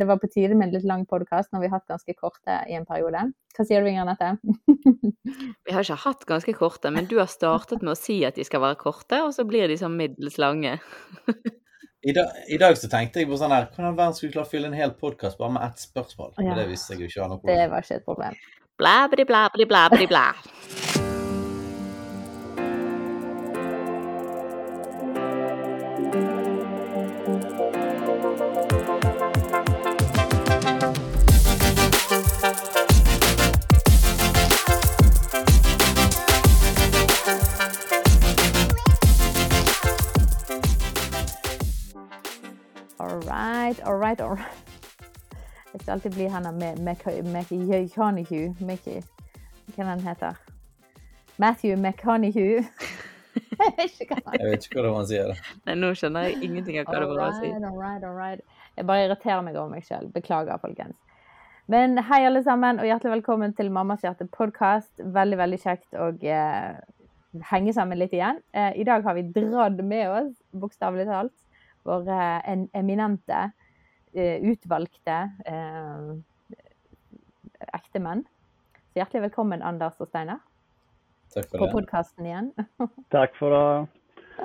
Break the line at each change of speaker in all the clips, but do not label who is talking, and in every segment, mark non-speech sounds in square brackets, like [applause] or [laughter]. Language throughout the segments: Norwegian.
det var på tide med en litt lang podkast når vi har hatt ganske korte i en periode. Hva sier du, Inger Nette? [laughs]
vi har ikke hatt ganske korte, men du har startet med å si at de skal være korte, og så blir de sånn middels lange. [laughs]
I dag, I dag, så tenkte jeg på sånn her Hvordan verden skulle klare å fylle en hel podkast bare med ett spørsmål? Ja. det visste jeg jo ikke var noe
problem. Det var ikke et problem.
Blæ, bli, blæ, bli, blæ, bli, blæ.
Skal alltid bli han McConaughey Hva han heter Matthew McConaughey. [laughs]
jeg vet ikke hva man sier.
Nei, nå skjønner jeg ingenting av hva det var å si.
All right, all right. Jeg bare irriterer meg over meg sjøl. Beklager, folkens. Men hei, alle sammen, og hjertelig velkommen til Mammas hjerte podkast. Veldig, veldig kjekt å eh, henge sammen litt igjen. Eh, I dag har vi dratt med oss, bokstavelig talt, vår eh, eminente utvalgte eh, ektemenn. Så hjertelig velkommen, Anders og Steinar.
Takk for
på. Podkasten igjen. [laughs]
Takk for det.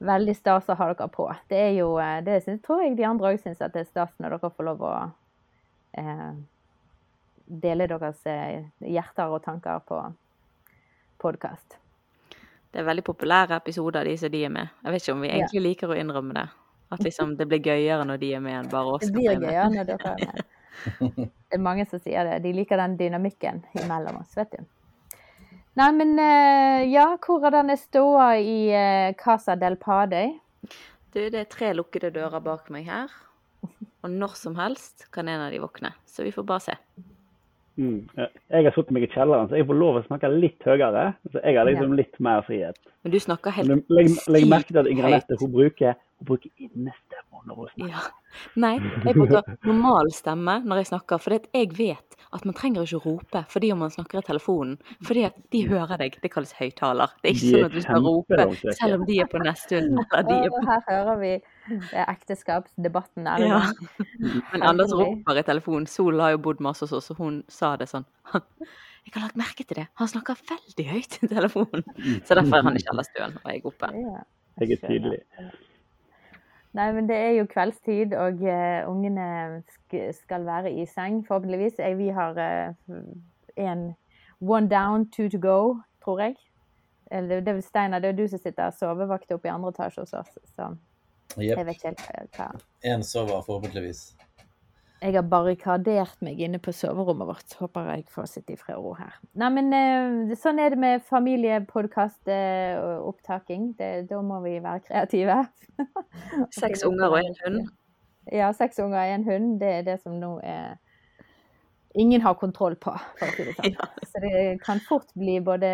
Veldig stas å ha dere på. Det er jo, eh, det synes, tror jeg de andre òg syns at det er stas når dere får lov å eh, dele deres eh, hjerter og tanker på podkast.
Det er veldig populære episoder, de som de er med. Jeg vet ikke om vi egentlig ja. liker å innrømme det. At liksom det blir gøyere når de er med enn bare oss.
Det blir gøyere når dere er med. [laughs] Det er mange som sier det. De liker den dynamikken imellom oss, vet du. Nei, men eh, ja, hvor er denne ståa i eh, Casa del Padøy?
Du, det er tre lukkede dører bak meg her. Og når som helst kan en av de våkne. Så vi får bare se.
Mm. Jeg har satt meg i kjelleren, så jeg får lov å snakke litt høyere. Så jeg har liksom litt mer frihet.
Men du snakker helt
Legg, legg merke til at Ingrid Anette bruker å bruke innestemme når hun snakker. Ja.
Nei, [laughs] jeg bruker normal stemme når jeg snakker, for jeg vet at man trenger ikke å rope fordi om man snakker i telefonen. Fordi at de hører deg. Det kalles høyttaler. Det er ikke sånn at du skal rope selv om de er på neste [laughs]
På. Her hører vi ekteskapsdebatten. Ja. [laughs]
Men Anders roper i telefonen. Sol har jo bodd masse hos oss, og hun sa det sånn. Jeg har lagt merke til det. Han snakker veldig høyt i telefonen. Så derfor er han ikke i Støen, og jeg er oppe.
Jeg er tydelig.
Nei, men det er jo kveldstid, og uh, ungene sk skal være i seng, forhåpentligvis. Jeg, vi har én uh, one down, two to go, tror jeg. Eller, det er vel Steinar, det er du som sitter sovevakt oppe i andre etasje hos oss, så yep. jeg vet ikke helt hva
Én sover forhåpentligvis.
Jeg har barrikadert meg inne på soverommet vårt. Håper jeg får sitte i fred og ro her. Nei, men eh, sånn er det med familiepodkastopptaking. Da må vi være kreative. [laughs]
Seks unger og en hund?
Ja, seks unger og en hund. Det er det som nå er ingen har kontroll på, for å si det sånn. [laughs] Så det kan fort bli både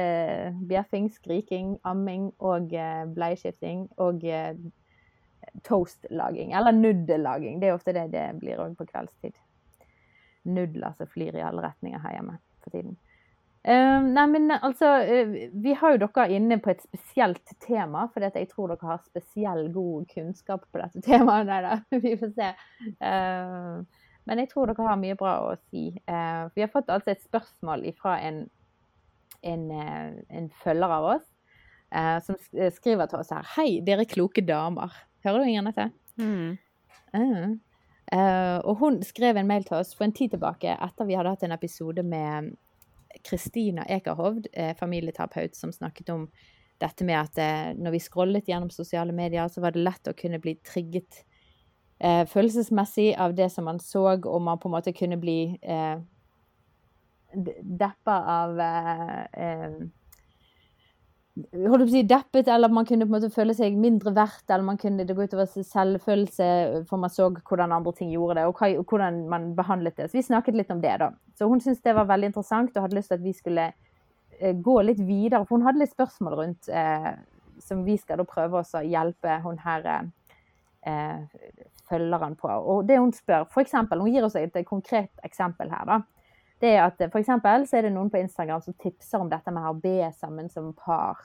bjeffing, skriking, amming og eh, bleieskifting og eh, toastlaging, eller nudellaging. Det er ofte det det blir òg på kveldstid. Nudler som flyr i alle retninger her hjemme for tiden. Uh, nei, men altså uh, Vi har jo dere inne på et spesielt tema, for jeg tror dere har spesiell god kunnskap på dette [laughs] temaet. Nei da, vi får se. Uh, men jeg tror dere har mye bra å si. vi har fått altså et spørsmål fra en, en, en følger av oss, som skriver til oss her. Hei, dere kloke damer. Hører du, Inger Nette? Mm. Uh. Uh, og hun skrev en mail til oss for en tid tilbake etter vi hadde hatt en episode med Kristina Ekerhovd, eh, familieterapeut, som snakket om dette med at eh, når vi scrollet gjennom sosiale medier, så var det lett å kunne bli trigget eh, følelsesmessig av det som man så, og man på en måte kunne bli eh, deppa av eh, holdt på å si, deppet, eller man kunne på en måte føle seg mindre verdt, eller man kunne det gå utover selvfølelse, for man så hvordan andre ting gjorde det, og, hva, hvordan man behandlet det. Så vi snakket litt om det, da. Så hun syntes det var veldig interessant, og hadde lyst til at vi skulle eh, gå litt videre. For hun hadde litt spørsmål rundt eh, som vi skal da prøve å hjelpe hun her eh, følgeren på. Og det hun spør, eksempel, hun gir oss et konkret eksempel her, da det er at f.eks. så er det noen på Instagram som tipser om dette med å be sammen som par.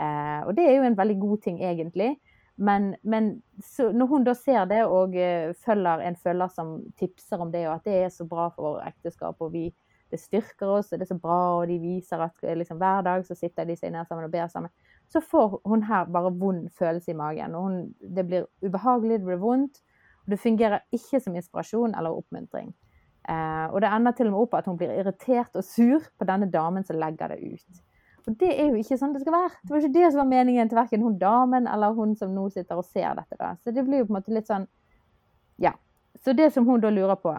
Eh, og det er jo en veldig god ting, egentlig. Men, men når hun da ser det og uh, følger en følger som tipser om det, og at det er så bra for ekteskap, og vi, det styrker oss, og det er så bra, og de viser at liksom, hver dag så sitter de seg ned sammen og ber sammen, så får hun her bare vond følelse i magen. og hun, Det blir ubehagelig, det blir vondt. og Det fungerer ikke som inspirasjon eller oppmuntring. Uh, og det ender til og med opp at hun blir irritert og sur på denne damen som legger det ut. Og det er jo ikke sånn det skal være. Det var ikke det som var meningen til verken hun damen eller hun som nå sitter og ser dette. da. Så det blir jo på en måte litt sånn Ja. Så det som hun da lurer på,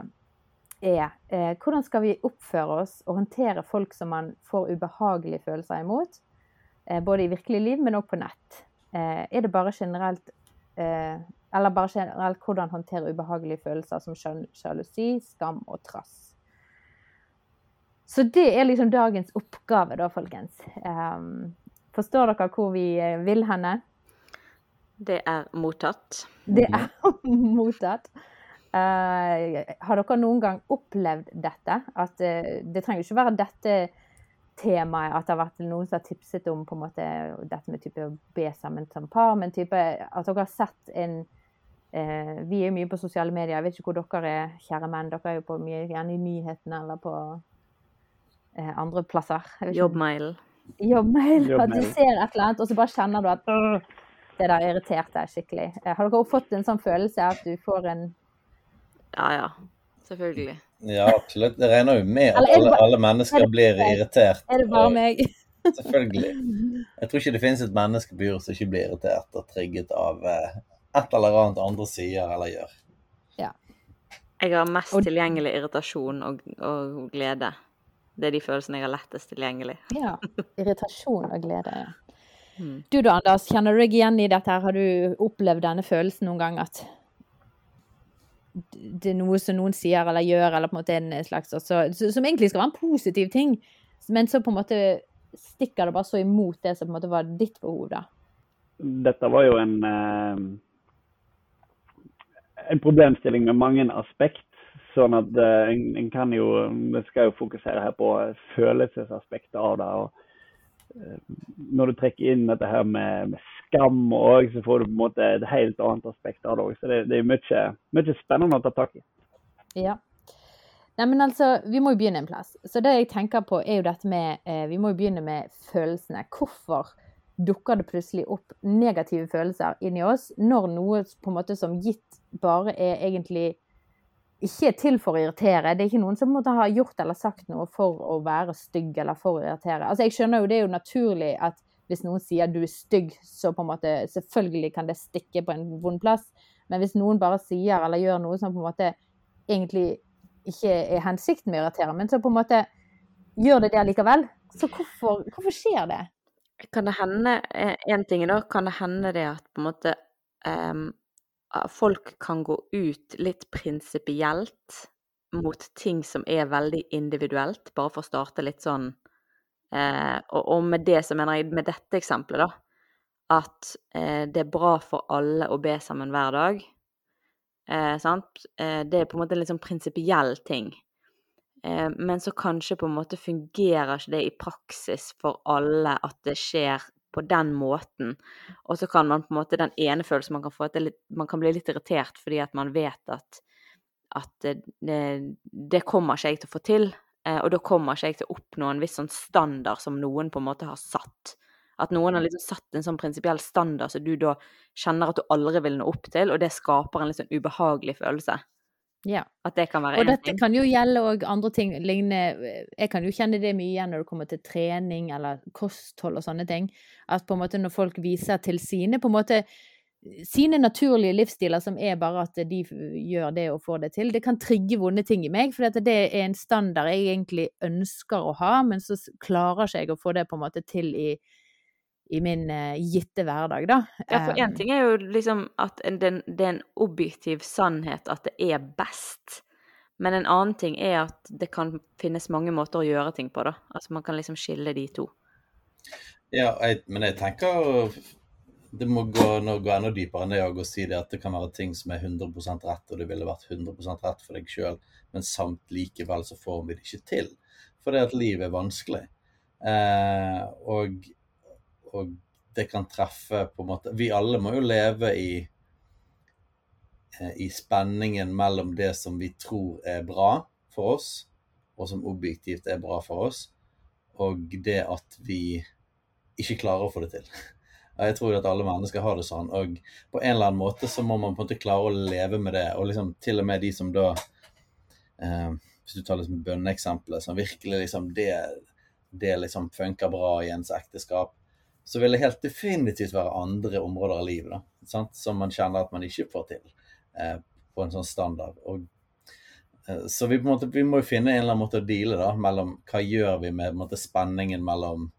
er eh, hvordan skal vi oppføre oss og håndtere folk som man får ubehagelige følelser imot? Eh, både i virkelig liv, men også på nett. Eh, er det bare generelt eh, Eller bare generelt hvordan håndtere ubehagelige følelser som sjalusi, skam og trass? Så det er liksom dagens oppgave, da, folkens. Um, forstår dere hvor vi eh, vil henne?
Det er mottatt.
Det er [laughs] mottatt. Uh, har dere noen gang opplevd dette? At uh, det trenger ikke være dette temaet, at det har vært noen som har tipset om på en måte, dette med type å be sammen som par, men type at dere har sett en uh, Vi er jo mye på sosiale medier, jeg vet ikke hvor dere er, kjære menn. Dere er jo på mye gjerne i nyhetene eller på eh, andre plasser.
Jobbmail.
Jobbmail. At du ser et eller annet, og så bare kjenner du at det der irriterte deg skikkelig. Eh, har dere fått en sånn følelse av at du får en
Ja, ja. Selvfølgelig.
Ja, absolutt. Det regner jo med at alle, alle mennesker blir irritert.
Er det bare meg?
Selvfølgelig. [laughs] Jeg tror ikke det finnes et menneske på jord som ikke blir irritert og trigget av eh, et eller annet andre sier eller gjør.
Ja.
Jeg har mest tilgjengelig irritasjon og, og glede. Det er de følelsene jeg har lettest tilgjengelig. [laughs]
Ja. Irritasjon og glede. ja. Mm. Du da, Anders, kjenner du deg igjen i dette? her? Har du opplevd denne følelsen noen gang at det er noe som noen sier eller gjør, eller på en måte en slags også, Som egentlig skal være en positiv ting, men så på en måte stikker det bare så imot det som på en måte var ditt behov, da?
Dette var jo en, eh, en problemstilling med mange aspekt. Sånn at uh, en, en, kan jo Vi skal jo fokusere her på følelsesaspektet av det. og uh, Når du trekker inn dette her med, med skam òg, så får du på en måte et helt annet aspekt av det òg. Så det, det er mye, mye, spennende å ta tak i.
Ja. Nei, men altså, Vi må jo begynne en plass. Så det jeg tenker på er jo dette med eh, Vi må jo begynne med følelsene. Hvorfor dukker det plutselig opp negative følelser inni oss når noe på en måte som gitt bare er egentlig ikke er til for å irritere. Det er ikke noen som måtte ha gjort eller sagt noe for å være stygg eller for å irritere. Altså, jeg skjønner jo det er jo naturlig at hvis noen sier du er stygg, så på en måte Selvfølgelig kan det stikke på en vond plass, men hvis noen bare sier eller gjør noe som på en måte egentlig ikke er hensikten med å irritere, men så på en måte gjør det det likevel, så hvorfor, hvorfor skjer det?
Kan det hende En ting da, kan det hende det at på en måte um, folk kan gå ut litt prinsipielt mot ting som er veldig individuelt, bare for å starte litt sånn eh, og, og, med det så mener jeg med dette eksempelet, da, at eh, det er bra for alle å be sammen hver dag. Eh, sant? Eh, det er på en måte en litt sånn prinsipiell ting. Eh, men så kanskje på en måte fungerer ikke det i praksis for alle at det skjer på den måten. Og så kan man på en måte Den ene følelsen man kan få, at litt, man kan bli litt irritert fordi at man vet at, at det, det, kommer ikke jeg til å få til. Eh, og da kommer ikke jeg til å oppnå en viss sånn standard som noen på en måte har satt. At noen har liksom satt en sånn prinsipiell standard som du da kjenner at du aldri vil nå opp til, og det skaper en litt sånn ubehagelig følelse.
Ja.
At det kan være
Og dette ting. kan jo gjelde òg andre ting. Lignende Jeg kan jo kjenne det mye igjen når det kommer til trening eller kosthold og sånne ting. At på en måte når folk viser til sine på en måte sine naturlige livsstiler, som er bare at de gjør det og får det til. Det kan trigge vonde ting i meg, for det er en standard jeg egentlig ønsker å ha, men så klarer ikke jeg å få det på en måte til i, i min uh, gitte hverdag, da.
Ja, for én ting er jo liksom at det, det er en objektiv sannhet at det er best. Men en annen ting er at det kan finnes mange måter å gjøre ting på, da. Altså man kan liksom skille de to.
Ja, jeg, men jeg tenker det må gå, nå gå enda dypere enn det å si det at det kan være ting som er 100% rett, og det ville vært 100% rett for deg sjøl, men samt likevel så får vi det ikke til. For det at livet er vanskelig. Eh, og og det kan treffe på en måte Vi alle må jo leve i i spenningen mellom det som vi tror er bra for oss, og som objektivt er bra for oss, og det at vi ikke klarer å få det til. [laughs] Jeg tror at alle mennesker har det sånn. Og på en eller annen måte så må man på en måte klare å leve med det. Og liksom til og med de som da eh, Hvis du tar liksom bønneeksempelet, som virkelig liksom det, det liksom funker bra i ens ekteskap, så vil det helt definitivt være andre områder av livet da, sant? som man kjenner at man ikke får til eh, på en sånn standard. Og, eh, så vi, måte, vi må jo finne en eller annen måte å deale da, mellom hva gjør vi med måte, spenningen mellom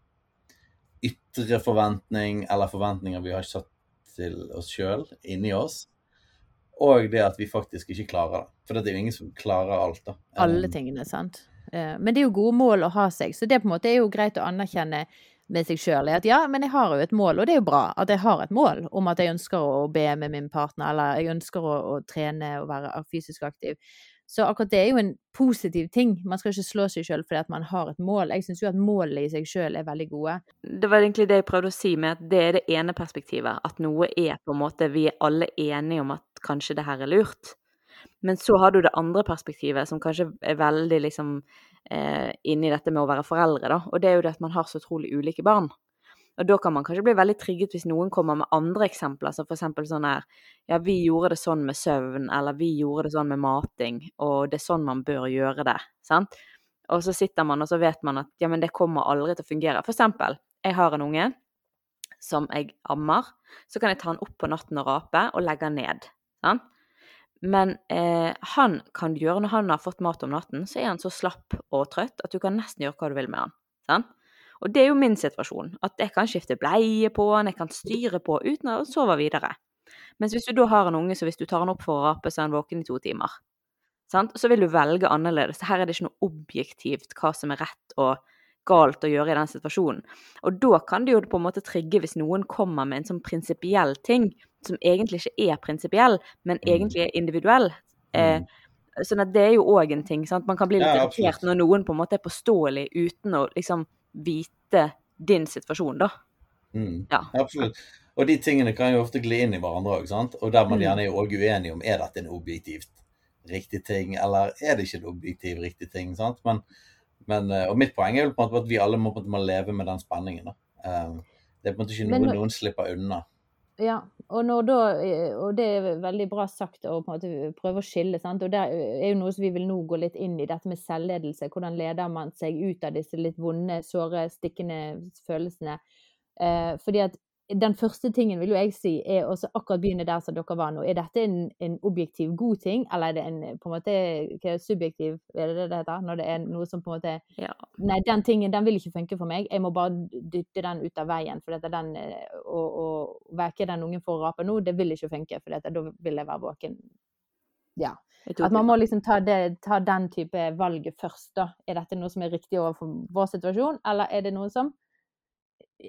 ytre forventning eller forventninger vi har satt til oss sjøl, inni oss, og det at vi faktisk ikke klarer det. For det er jo ingen som klarer alt, da.
Alle tingene, sant. Eh, men det er jo gode mål å ha seg, så det på en måte er jo greit å anerkjenne med seg sjøl. At ja, men jeg har jo et mål, og det er jo bra at jeg har et mål om at jeg ønsker å be med min partner, eller jeg ønsker å, å trene og være fysisk aktiv. Så akkurat det er jo en positiv ting. Man skal ikke slå seg sjøl fordi at man har et mål. Jeg syns jo at målene i seg sjøl er veldig gode.
Det var egentlig det jeg prøvde å si med at det er det ene perspektivet. At noe er på en måte Vi er alle enige om at kanskje det her er lurt. Men så har du det andre perspektivet, som kanskje er veldig liksom eh, inni dette med å være foreldre, da. Og det er jo det at man har så utrolig ulike barn. Og da kan man kanskje bli veldig trigget hvis noen kommer med andre eksempler, som f.eks. sånn her Ja, vi gjorde det sånn med søvn, eller vi gjorde det sånn med mating, og det er sånn man bør gjøre det. Sant? Og så sitter man, og så vet man at ja, men det kommer aldri til å fungere. For eksempel, jeg har en unge som jeg ammer. Så kan jeg ta han opp på natten og rape, og legge han ned. Sant? Men eh, han kan gjøre når han har fått mat om natten, så er han så slapp og trøtt at du kan nesten gjøre hva du vil med han. Sant? Og det er jo min situasjon. At jeg kan skifte bleie på han, jeg kan styre på uten å sove videre. Mens hvis du da har en unge så hvis du tar han opp for å rape, så er han våken i to timer. Sant? Så vil du velge annerledes. Her er det ikke noe objektivt hva som er rett og galt å gjøre i den situasjonen. Og da kan det jo på en måte trigge hvis noen kommer med en sånn prinsipiell ting som egentlig ikke er prinsipiell, men mm. egentlig er individuell. Eh, mm. sånn at det er jo òg en ting. sant? Man kan bli litt irritert når noen på en måte er påståelig uten å liksom vite din situasjon, da.
Mm. Ja. Absolutt. Og de tingene kan jo ofte gli inn i hverandre òg, sant. Og der man mm. gjerne er òg uenige om er dette en objektivt riktig ting, eller er det ikke en objektiv riktig ting. sant? Men, men, eh, og mitt poeng er jo på en måte at vi alle må, må leve med den spenningen. da. Eh, det er på en måte ikke noe men, noen slipper unna.
Ja, og, da, eh, og, det er veldig bra sagt å prøve å skille. Sant? Og det er jo noe som vi vil nå gå litt inn i, dette med selvledelse. Hvordan leder man seg ut av disse litt vonde, såre, stikkende følelsene. Eh, fordi at den første tingen vil jo jeg si er å akkurat begynne der som dere var nå. Er dette en, en, objektiv god ting, eller er det en på en måte hva er subjektiv er det det heter? Når det er noe som på en måte ja. Nei, den tingen den vil ikke funke for meg. Jeg må bare dytte den ut av veien. for dette, den, eh, Å, å veke den ungen for å rape nå, det vil ikke funke. For dette, da vil jeg være våken. Ja. At man må liksom ta, det, ta den type valget først. da. Er dette noe som er riktig overfor vår situasjon, eller er det noe som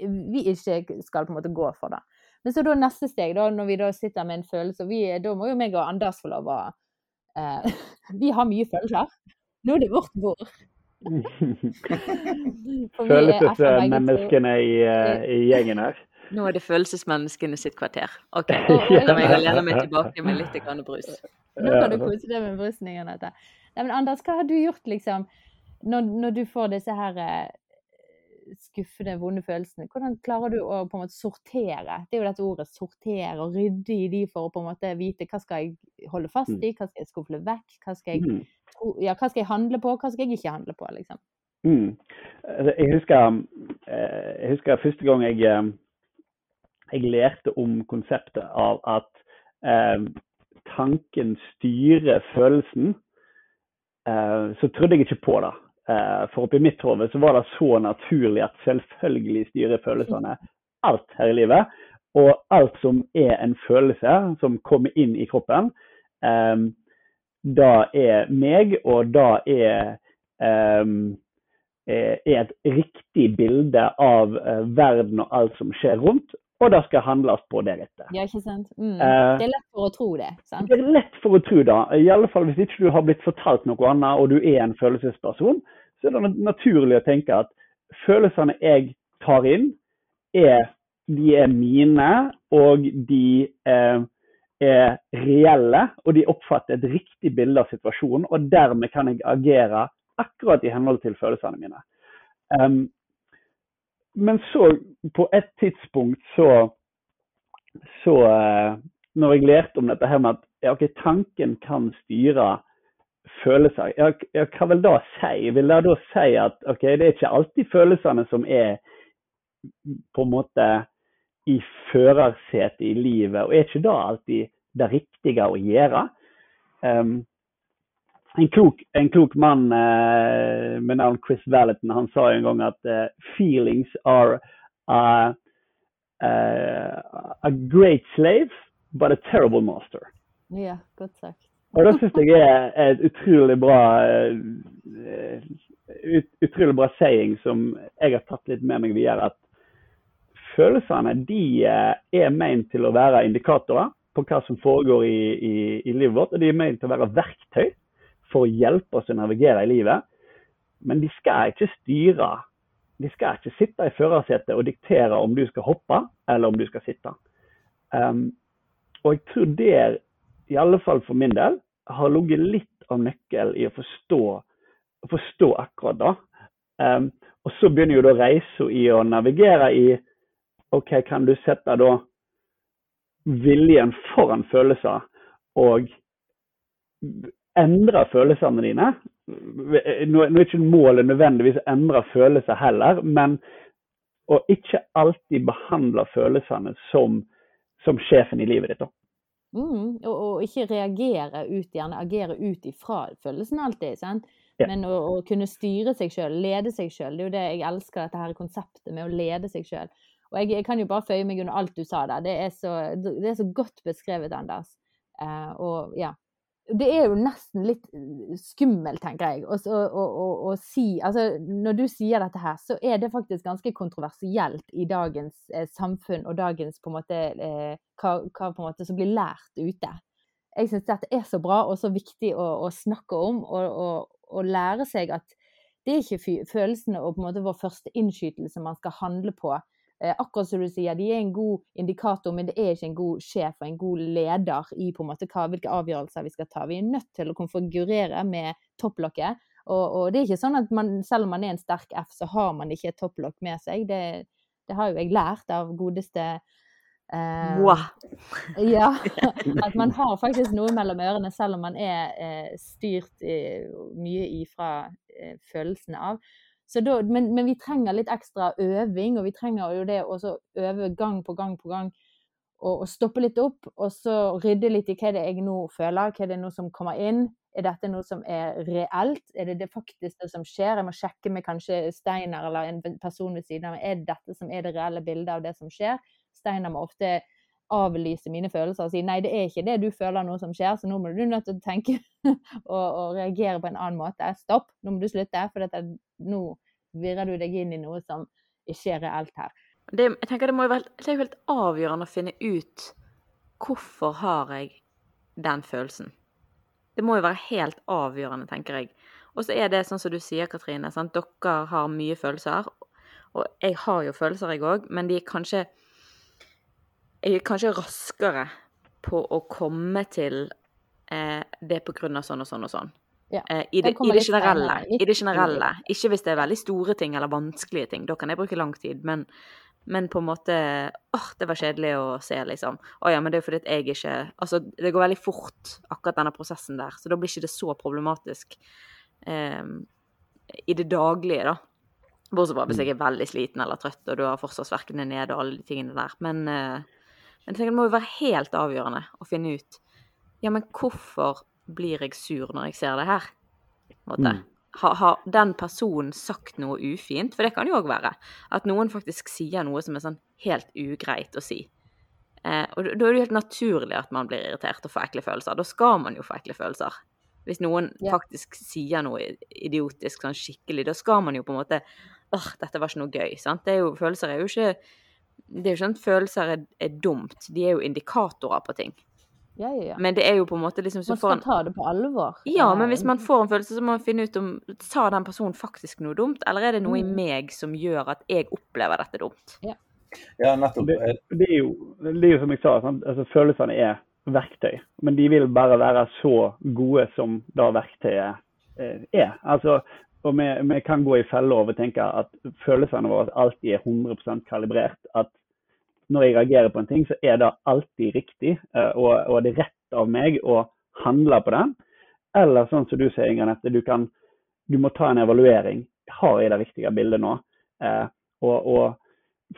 vi ikke skal på en måte gå for det. Men så da neste steg, da, når vi da sitter med en følelse, vi, da må jo meg og Anders få lov å eh, [laughs] Vi har mye følelser. Nå er det vårt bord. [laughs]
Følelsesmenneskene i, eh, i, gjengen her.
Nå er det følelsesmenneskene sitt kvarter. OK. [laughs] La meg lene meg tilbake med litt brus.
Nå kan du kose deg med brusen, Anders, hva har du gjort, liksom, når, når du får disse her eh, skuffende, vonde følelsene. Hvordan klarer du å på en måte sortere? Det er jo dette ordet sortere og rydde i de for å på en måte vite hva skal jeg holde fast mm. i, hva skal jeg skufle vekk, hva skal jeg, mm. ja, hva skal jeg handle på, hva skal jeg ikke handle på, liksom.
Mm. Altså, jeg, husker, eh, jeg husker første gang jeg, eh, jeg lærte om konseptet av at eh, tanken styrer følelsen, eh, så trodde jeg ikke på det. Eh, for oppi mitt hode så var det så naturlig at selvfølgelig styrer følelsene alt her i livet. Og alt som er en følelse som kommer inn i kroppen, um, da er meg, og da er, um, er et riktig bilde av verden og alt som skjer rundt. Og det skal handles på deretter.
Ja, ikke sant? Mm. Uh, det er lett for å tro det. sant?
Det er lett for å tro det. I alle fall hvis ikke du har blitt fortalt noe annet og du er en følelsesperson, så er det naturlig å tenke at følelsene jeg tar inn, er de er mine, og de eh, er reelle, og de oppfatter et riktig bilde av situasjonen. Og dermed kan jeg agere akkurat i henhold til følelsene mine. Um, men så, på et tidspunkt, så, så uh, Når jeg lærte om dette her med at ja, okay, tanken kan styre følelser, ja, ja, hva vil det si? Vil det da si at okay, det er ikke alltid følelsene som er på en måte i førersetet i livet, og er ikke det alltid det riktige å gjøre? Um, en klok, en klok mann eh, med navn Chris Valentin han sa en gang at eh, feelings are a, a great slave, but a terrible master.
Ja, godt sagt.
Og det syns jeg er et utrolig bra ut, utrolig bra saying som jeg har tatt litt med meg videre. At følelsene de er ment til å være indikatorer på hva som foregår i, i, i livet vårt. Og de er ment til å være verktøy for å hjelpe oss å navigere i livet. Men de skal ikke styre. De skal ikke sitte i førersetet og diktere om du skal hoppe eller om du skal sitte. Um, og jeg tror det, i alle fall for min del, har ligget litt av nøkkelen i å forstå, forstå akkurat det. Um, og så begynner jo da reisa i å navigere i OK, kan du sette da viljen foran følelser og endre følelsene dine. Nå, er ikke målet nødvendigvis å endre følelser heller, men å ikke alltid behandle følelsene som, som sjefen i livet ditt.
Mm, og, og, ikke reagere ut, gjerne agere ut ifra følelsene alltid. sant? Ja. Men å, å, kunne styre seg sjøl, lede seg sjøl. Det er jo det jeg elsker, dette her konseptet med å lede seg sjøl. Og jeg, jeg, kan jo bare føye meg under alt du sa der. Det er så, det er så godt beskrevet, Anders. Uh, og ja, det er jo nesten litt eh, skummelt, tenker jeg, å si Altså, når du sier dette her, så er det faktisk ganske kontroversielt i dagens eh, samfunn og dagens på en måte eh, hva, hva, på en måte som blir lært ute. Jeg syns dette er så bra og så viktig å, å snakke om, og, og, lære seg at det er ikke følelsene og på en måte vår første innskytelse man skal handle på. Eh, akkurat som du sier, de er en god indikator, men det er ikke en god sjef og en god leder i på en måte hva, hvilke avgjørelser vi skal ta. Vi er nødt til å konfigurere med topplokket. Og, og, det er ikke sånn at man, selv om man er en sterk F, så har man ikke et topplokk med seg. Det, det, har jo jeg lært av godeste
eh, wow. [laughs]
Ja. At man har faktisk noe mellom ørene, selv om man er eh, styrt eh, mye ifra eh, følelsene av. Da, men, men, vi trenger litt ekstra øving, og vi trenger jo det å øve gang på gang på gang. Og, og, stoppe litt opp, og så rydde litt i hva det er jeg nå føler, hva det er nå som kommer inn. Er dette noe som er reelt? Er det det faktiske som skjer? Jeg må sjekke med kanskje Steiner eller en person ved siden av. Er det dette som er det reelle bildet av det som skjer? Steiner må ofte avlyse mine følelser og si nei, det er ikke det du føler noe som skjer, så nå må du nødt til å tenke [laughs] og, og, reagere på en annen måte. Stopp, nå må du slutte, for dette, nå virrer du deg inn i noe som ikke er reelt her.
Det, jeg tenker det, må jo være, det er jo helt avgjørende å finne ut hvorfor har jeg den følelsen. Det må jo være helt avgjørende, tenker jeg. Og så er det sånn som du sier, Katrine. Sant? Dere har mye følelser. Og jeg har jo følelser, jeg òg, men de er kanskje jeg er kanskje raskere på å komme til eh, det på grunn av sånn og sånn og sånn. Ja. Eh, i, det, i, det generelle, I, det, generelle, Ikke hvis det er veldig store ting eller vanskelige ting. Da kan jeg bruke lang tid. Men, men på en måte åh, det var kjedelig å se, liksom. Å ja, men det er fordi jeg ikke Altså, det går veldig fort, akkurat denne prosessen der. Så da blir ikke det så problematisk eh, i det daglige, da. Bortsett fra hvis jeg er veldig sliten eller trøtt, og du har forsvarsverkene nede og alle de tingene der. Men eh, men det må jo være helt avgjørende å finne ut ja, men hvorfor blir jeg sur når jeg ser det her? Mm. Har, har, den personen sagt noe ufint? For det kan jo òg være. At noen faktisk sier noe som er sånn helt ugreit å si. Eh, og da er det jo helt naturlig at man blir irritert og får ekle følelser. Da skal man jo få ekle følelser. Hvis noen ja. faktisk sier noe idiotisk sånn skikkelig, da skal man jo på en måte åh, dette var ikke noe gøy. sant? Det er jo, følelser er jo ikke det er jo ikke sånn at følelser er, er, dumt, de er jo indikatorer på ting.
Ja, ja, ja.
Men det er jo på en måte liksom
Man skal en... ta det på alvor.
Ja, men hvis man får en følelse, så må man finne ut om Sa den personen faktisk noe dumt, eller er det noe mm. i meg som gjør at jeg opplever dette dumt?
Ja.
Ja, nettopp.
Det, det, er jo, det, er jo, som jeg sa, altså, følelsene er verktøy. Men de vil bare være så gode som da verktøyet eh, er. Altså, og vi, vi, kan gå i fella og tenke at følelsene våre alltid er 100% kalibrert. At når jeg reagerer på en ting, så er det alltid riktig, eh, og, og det er rett av meg å handle på den. Eller sånn som du sier, Inger Nette, du, kan, du må ta en evaluering. Har jeg det riktige bildet nå? Eh, og, og,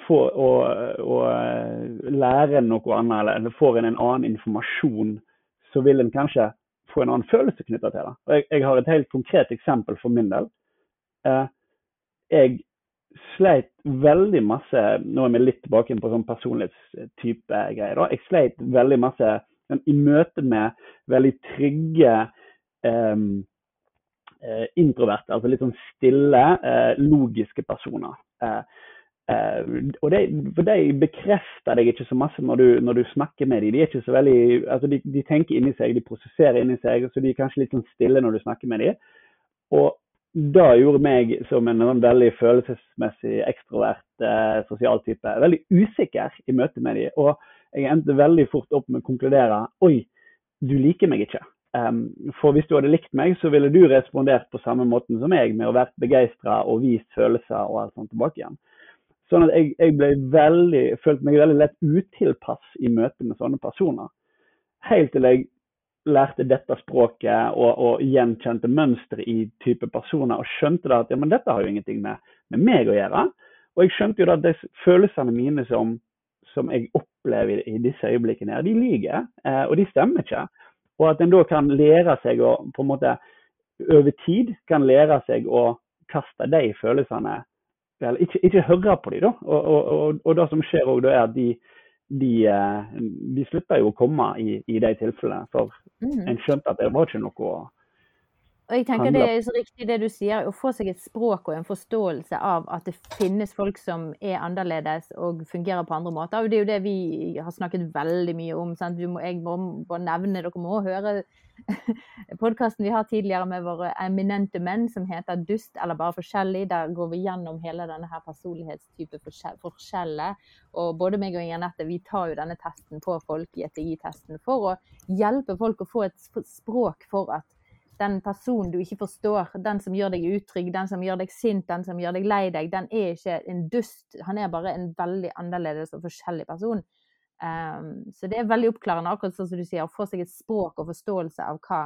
få, og, og, eh, lære noe annet, eller, eller får en en annen informasjon, så vil en kanskje få en annen følelse knytta til det. Jeg, jeg, har et helt konkret eksempel for min del. Eh, jeg sleit veldig masse Nå er vi litt tilbake på sånn personlighetstype greier. Jeg sleit veldig masse i møte med veldig trygge um, introverte, altså litt sånn stille, uh, logiske personer. Uh, uh, og de, for de bekrefter deg ikke så masse når du, når du snakker med dem. De er ikke så veldig, altså de, de, tenker inni seg, de prosesserer inni seg, så de er kanskje litt sånn stille når du snakker med dem. Og det gjorde meg som en sånn veldig følelsesmessig ekstrovert eh, sosial type veldig usikker i møte med dem. Og jeg endte veldig fort opp med å konkludere oi, du liker meg ikke. Um, for hvis du hadde likt meg, så ville du respondert på samme måten som meg, med å vært begeistra og vist følelser og alt sånt tilbake igjen. Sånn at jeg, jeg ble veldig, følte meg veldig lett utilpass i møte med sånne personer. Helt til jeg lærte dette språket og, og gjenkjente mønstre i type personer og skjønte da at ja, men dette har jo ingenting med, med meg å gjøre. Og jeg skjønte jo da at de følelsene mine som som jeg opplever i disse øyeblikkene, de lyver, eh, og de stemmer ikke. Og at en da kan lære seg å på en måte over tid kan lære seg å kaste de følelsene Eller ikke, ikke høre på dem, da. Og, og, og, og det som skjer òg, er at de, de, eh, de, slutta jo å komme i, i de tilfellene. For mm. en skjønte at det var ikke noe
og jeg tenker Det er så riktig det du sier, å få seg et språk og en forståelse av at det finnes folk som er annerledes og fungerer på andre måter. og Det er jo det vi har snakket veldig mye om. Må, jeg må bare nevne, Dere må høre [laughs] podkasten vi har tidligere med våre eminente menn som heter 'Dust eller bare forskjellig'. Der går vi gjennom hele denne her personlighetstype forskjellet. Og både meg og Inger vi tar jo denne testen på folk i ETI-testen for å hjelpe folk å få et språk for at den personen du ikke forstår, den som gjør deg utrygg, den som gjør deg sint, den som gjør deg lei deg, den er ikke en dust. Han er bare en veldig annerledes og forskjellig person. Um, så det er veldig oppklarende, akkurat sånn som du sier, å få seg et språk og forståelse av hva,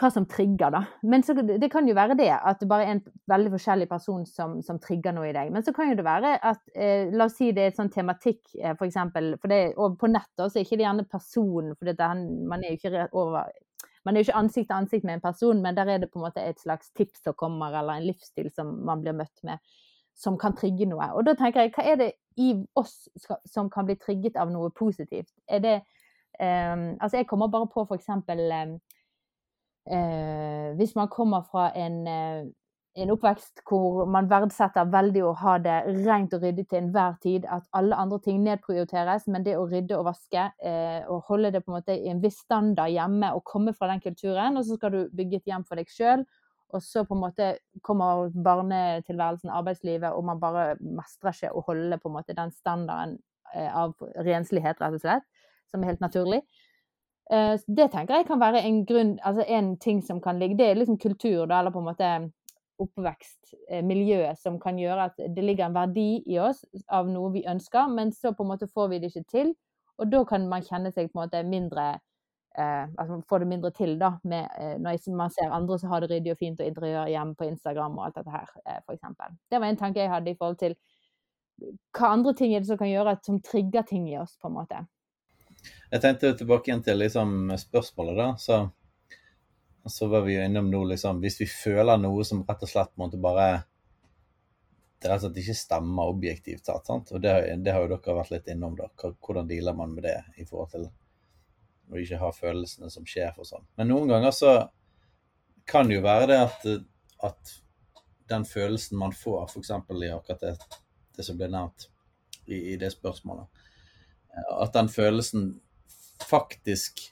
hva som trigger, da. Men så, det kan jo være det, at det bare er en veldig forskjellig person som, som trigger noe i deg. Men så kan jo det være at eh, La oss si det er et sånn tematikk, eh, for eksempel, for og på nettet så er ikke det gjerne personen, for dette, man er jo ikke over man er jo ikke ansikt til ansikt med en person, men der er det på en måte et slags tips som kommer, eller en livsstil som man blir møtt med, som kan trigge noe. Og da tenker jeg, hva er det i oss som kan bli trigget av noe positivt? Er det um, Altså, jeg kommer bare på for eksempel uh, Hvis man kommer fra en uh, en oppvekst hvor man verdsetter veldig å ha det rent og ryddig til enhver tid. At alle andre ting nedprioriteres, men det å rydde og vaske eh, og holde det på en måte i en viss standard hjemme og komme fra den kulturen, og så skal du bygge et hjem for deg sjøl. Og så på en måte kommer barnetilværelsen, arbeidslivet, og man bare mestrer ikke å holde på en måte den standarden eh, av renslighet, rett og slett, som er helt naturlig. Eh, det tenker jeg kan være en grunn, altså en ting som kan ligge Det er liksom kultur, da, eller på en måte oppvekstmiljøet som kan gjøre at det ligger en verdi i oss av noe vi ønsker, men så på en måte får vi det ikke til. Og da kan man kjenne seg på en måte mindre eh, altså man det mindre til, da, med, eh, når man ser andre som har det ryddig og fint og interiør hjemme på Instagram og alt dette her, eh, f.eks. Det var en tanke jeg hadde i forhold til hva andre ting er det som kan gjøre at, som trigger ting i oss, på en måte.
Jeg tenkte tilbake igjen til liksom, spørsmålet, da. Så og så var vi jo innom nå, liksom Hvis vi føler noe som rett og slett måtte bare det rett og slett ikke stemmer objektivt sett. sant? Og det, det, har jo dere vært litt innom. da. Hvordan dealer man med det i forhold til å ikke ha følelsene som sjef og sånn. Men noen ganger så kan det jo være det at, at den følelsen man får, f.eks. i akkurat det, det, som ble nevnt i, i det spørsmålet, at den følelsen faktisk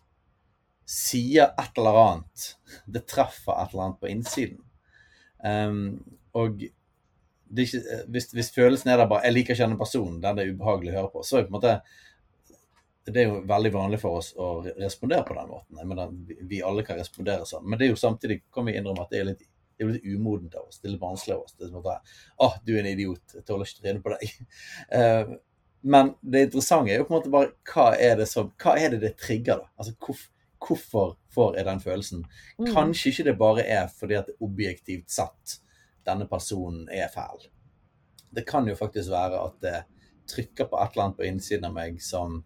sier et eller annet. Det treffer et eller annet på innsiden. Um, og ikke, eh, hvis, hvis, følelsen er der bare 'jeg liker ikke denne personen', den er ubehagelig å høre på, så er det på en måte det er jo veldig vanlig for oss å respondere på den måten. Jeg mener, vi alle kan respondere sånn. Men det er jo samtidig kan vi innrømme at det er litt, det er litt umodent av oss. Det er litt vanskelig av oss. Det er som at 'Å, du er en idiot. Jeg tåler ikke å tryne på deg'. [laughs] Men det interessante er jo på en måte bare hva er det som, hva er det det trigger, da? Altså hvorfor, hvorfor får jeg den følelsen? Mm. Kanskje ikke det bare er fordi at objektivt sett denne personen er fæl. Det kan jo faktisk være at det trykker på et eller annet på innsiden av meg som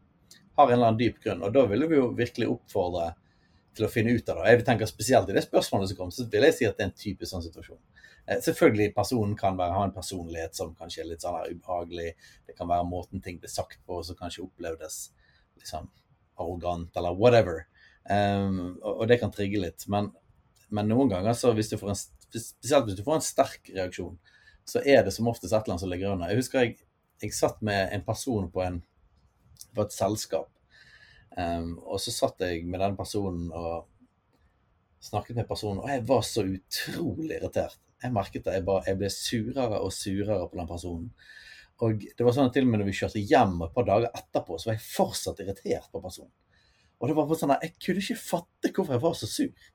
har en eller annen dyp grunn. Og da vil vi jo virkelig oppfordre til å finne ut av det. Jeg tenker Spesielt i det spørsmålet som kom, så vil jeg si at det er en typisk sånn situasjon. Eh, selvfølgelig, personen kan være, ha en personlighet som kanskje er litt sånn ubehagelig. Det kan være måten ting blir sagt på som kanskje opplevdes liksom arrogant, eller whatever. Um, og, og, det kan trigge litt. Men, men noen ganger, så hvis du får en, spesielt hvis du får en sterk reaksjon, så er det som oftest et eller annet som ligger under. Jeg husker jeg, jeg satt med en person på en på et selskap. Um, og så satt jeg med den personen og snakket med personen, og jeg var så utrolig irritert. Jeg merket det. Jeg, bare, jeg ble surere og surere på den personen. Og det var sånn at til og med når vi kjørte hjem et par dager etterpå, så var jeg fortsatt irritert på personen. Og det var bare sånn at Jeg kunne ikke fatte hvorfor jeg var så sur.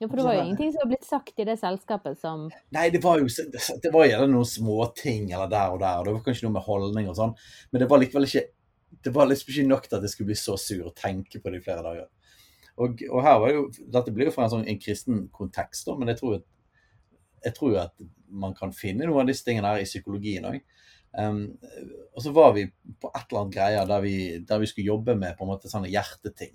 Ja, For det var jo ingenting som var blitt sagt i det selskapet som
Nei, det var jo det var gjerne noen småting eller der og der. og Det var kanskje noe med holdning og sånn, men det var likevel ikke det var liksom ikke nok til at jeg skulle bli så sur og tenke på det i flere dager. Og, og her var jo, Dette blir jo fra en sånn en kristen kontekst, da, men jeg tror, jeg tror at man kan finne noen av disse tingene her i psykologien òg. Um, og så var vi på et eller annet greier der vi, der vi skulle jobbe med på en måte sånne hjerteting.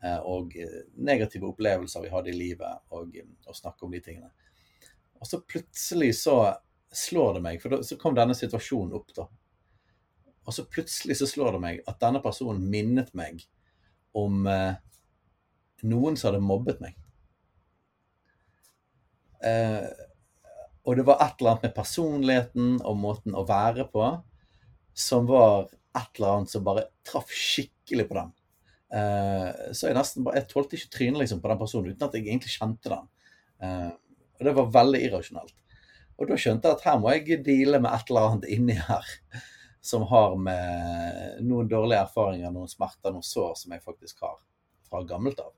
Uh, og uh, negative opplevelser vi hadde i livet, og, og snakke om de tingene. Og så plutselig så slår det meg, for da, så kom denne situasjonen opp, da. Og så plutselig så slår det meg at denne personen minnet meg om uh, noen som hadde mobbet meg. Eh, og det var et eller annet med personligheten og måten å være på som var et eller annet som bare traff skikkelig på den. Uh, så jeg nesten bare, jeg tålte ikke trynet liksom, på den personen uten at jeg egentlig kjente den. Uh, og det var veldig irrasjonelt. Og da skjønte jeg at her må jeg deale med et eller annet inni her som har med noen dårlige erfaringer, noen smerter, noen sår som jeg faktisk har fra gammelt av.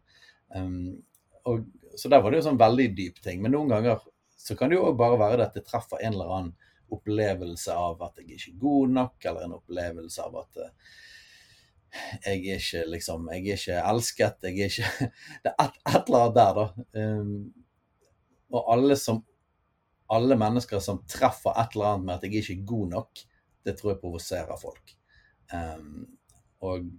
Um, og, så der var det jo sånn veldig dyp ting. Men noen ganger så kan det jo bare være det at det treffer en eller annen opplevelse av at jeg ikke er god nok, eller en opplevelse av at uh, jeg er ikke liksom Jeg er ikke elsket. Jeg er ikke [laughs] Det er et, eller annet der, da. Um, og alle som alle mennesker som treffer et eller annet med at jeg ikke er god nok, det tror jeg provoserer folk. Um, og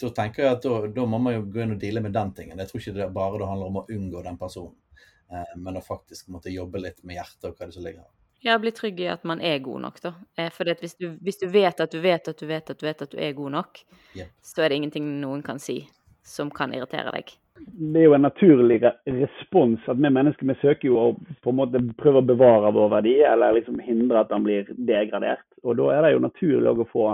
da tenker jeg at da, da, må man jo gå inn og deale med den tingen. Jeg tror ikke det bare det handler om å unngå den personen, men å faktisk måtte jobbe litt med hjertet og hva det som ligger her.
Ja, bli trygg i at man er god nok, da. Eh, for hvis du, hvis du, vet at du vet at du vet at du vet at du er god nok, yep. så er det ingenting noen kan si som kan irritere deg
det er jo en naturlig respons at vi mennesker vi søker jo å på en måte prøve å bevare vår verdi, eller liksom hindre at den blir degradert. Og Da er det jo naturlig å få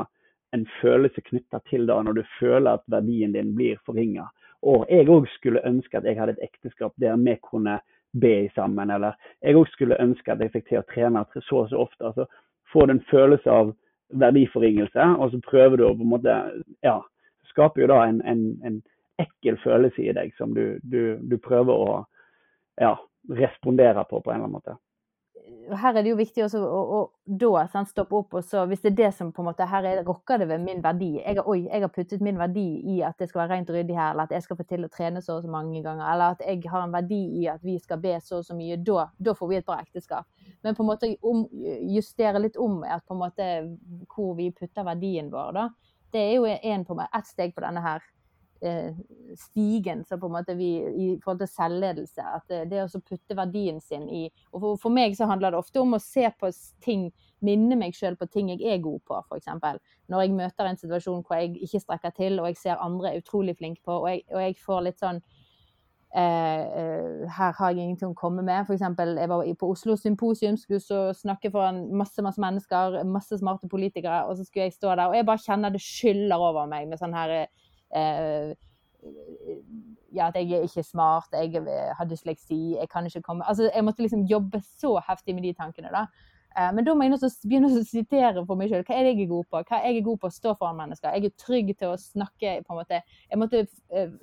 en følelse knytta til det, når du føler at verdien din blir forringa. Og jeg òg skulle ønske at jeg hadde et ekteskap der vi kunne be sammen, eller jeg òg skulle ønske at jeg fikk til å trene så og så ofte. altså Få en følelse av verdiforringelse, og så prøver du å på en måte Ja, skaper jo da en, en, en ekkel følelse i deg som du, du, du prøver å ja, respondere på på en eller annen måte.
Her er det jo viktig også å, å, å da sant, stoppe opp, og så hvis det er det som på en måte her er, rokker det ved min verdi jeg Oi, jeg har puttet min verdi i at det skal være rent og ryddig her, eller at jeg skal få til å trene så og så mange ganger, eller at jeg har en verdi i at vi skal be så og så mye, da, da får vi et bra ekteskap. Men på en måte om, justere litt om at på en måte hvor vi putter verdien vår, da. Det er jo en, på meg, ett steg på denne her stigen så på en måte vi, i forhold til selvledelse. At det, det å putte verdien sin i og for, for, meg så handler det ofte om å se på ting, minne meg sjøl på ting jeg er god på, f.eks. Når jeg møter en situasjon hvor jeg ikke strekker til, og jeg ser andre er utrolig flinke på, og jeg, og jeg får litt sånn Eh, eh, her har jeg ingenting å komme med. F.eks. jeg var på Oslo Symposium, skulle så snakke foran masse masse mennesker, masse smarte politikere, og så skulle jeg stå der. Og jeg bare kjenner det skyller over meg med sånn her Eh, ja, at jeg er ikke smart, jeg har dysleksi, jeg kan ikke komme Altså, jeg måtte liksom jobbe så heftig med de tankene, da. Eh, men da må jeg begynne å sitere for meg sjøl. Hva er det jeg er god på? Hva er jeg god på å stå foran mennesker? Jeg er trygg til å snakke på en måte. Jeg måtte eh,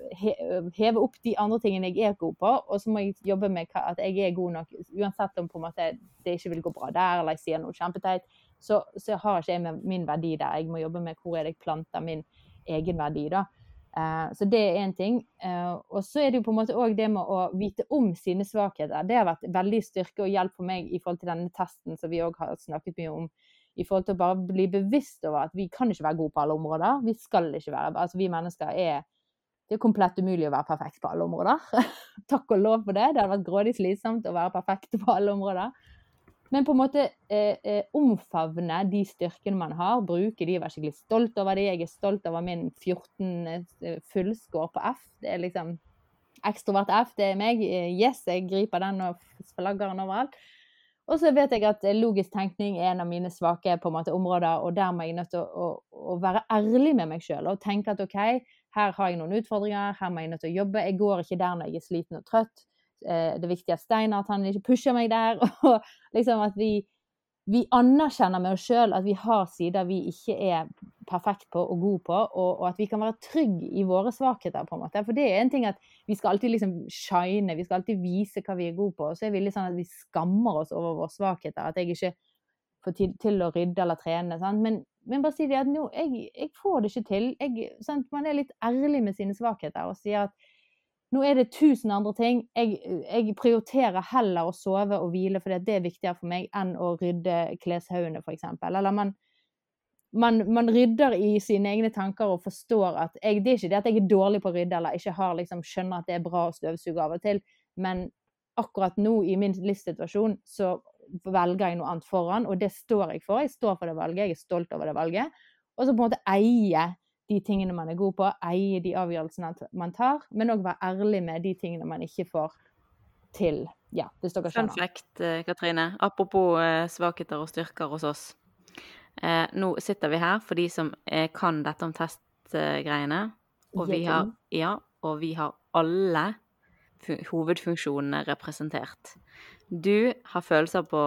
heve opp de andre tingene jeg er god på, og så må jeg jobbe med at jeg er god nok. Uansett om på en måte det ikke vil gå bra der, eller jeg sier noe kjempeteit, så, så har ikke jeg min verdi der. Jeg må jobbe med hvor er det jeg planter min egen verdi. da. Eh, så det er én ting. Eh, og så er det jo på en måte òg det med å vite om sine svakheter. Det har vært veldig styrke og hjelp for meg i forhold til denne testen som vi òg har snakket mye om. I forhold til å bare bli bevisst over at vi kan ikke være gode på alle områder. Vi skal ikke være Altså vi mennesker er det er komplett umulig å være perfekt på alle områder. [laughs] Takk og lov for det. Det hadde vært grådig slitsomt å være perfekt på alle områder. Men på en måte eh, eh, omfavne de styrkene man har, bruke de, være skikkelig stolt over de. Jeg er stolt over min 14 eh, fullscore på F. Det er liksom ekstrovert F, det er meg. Eh, yes, jeg griper den og flagger den overalt. Og så vet jeg at logisk tenkning er en av mine svake måte, områder, og der må jeg nødt til å, å, å være ærlig med meg sjøl og tenke at OK, her har jeg noen utfordringer, her må jeg nødt til å jobbe. Jeg går ikke der når jeg er sliten og trøtt. Eh, det er viktig at Steinar at han ikke pusher meg der. [laughs] Og liksom at vi, vi anerkjenner med oss sjøl at vi har sider vi ikke er perfekt på og god på, og, og, at vi kan være trygg i våre svakheter. på en måte. For det er en ting at vi skal alltid liksom shine, vi skal alltid vise hva vi er gode på. Og så er vi litt sånn at vi skammer oss over våre svakheter. At jeg ikke får til, til å rydde eller trene. Sant? Men, men bare si det at nå, jeg, jeg, får det ikke til. Jeg, man er litt ærlig med sine svakheter og sier at nå er det tusen andre ting. Jeg, jeg prioriterer heller å sove og hvile, for det er viktigere for meg enn å rydde kleshaugene, f.eks. Eller man, man, man, rydder i sine egne tanker og forstår at jeg, Det er ikke det at jeg er dårlig på å rydde eller ikke har, liksom, skjønner at det er bra å støvsuge av og til, men akkurat nå i min livssituasjon så velger jeg noe annet foran, og det står jeg for. Jeg står for det valget, jeg er stolt over det valget. Og så på en måte eie de tingene man er god på, eie de avgjørelsene man tar, men òg være ærlig med de tingene man ikke får til. Ja, hvis dere skjønner.
Fun fact, eh, Katrine. Apropos eh, svakheter og styrker hos oss. Eh, nå sitter vi her for de som kan dette om testgreiene. Og vi har, ja, og vi har alle hovedfunksjonene representert. Du har følelser på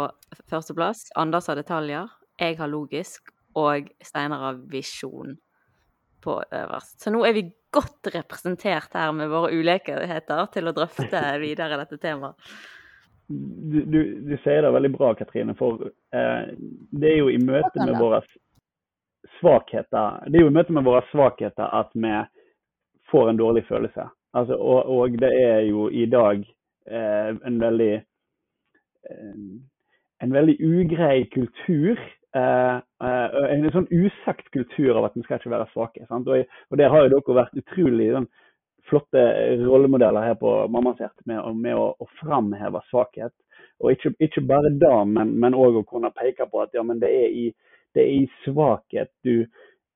førsteplass, Anders har detaljer, jeg har logisk, og Steinar har visjon på øverst. Så nå er vi godt representert her med våre ulikheter til å drøfte [laughs] videre dette temaet.
Du, du, du sier det veldig bra, Katrine. For eh, det er jo i møte med våre svakheter Det er jo i møte med våre svakheter at vi får en dårlig følelse. Altså, og, og, det er jo i dag eh, en veldig eh, en veldig ugrei kultur eh, uh, en sånn usagt kultur av at vi skal ikke være svake. Og, og, Der har jo dere vært utrolig sånn, flotte rollemodeller her på Mammasert med, med å, å, framheve svakhet. Og ikke, ikke bare da, men òg å kunne peke på at ja, det er i, det er i svakhet du,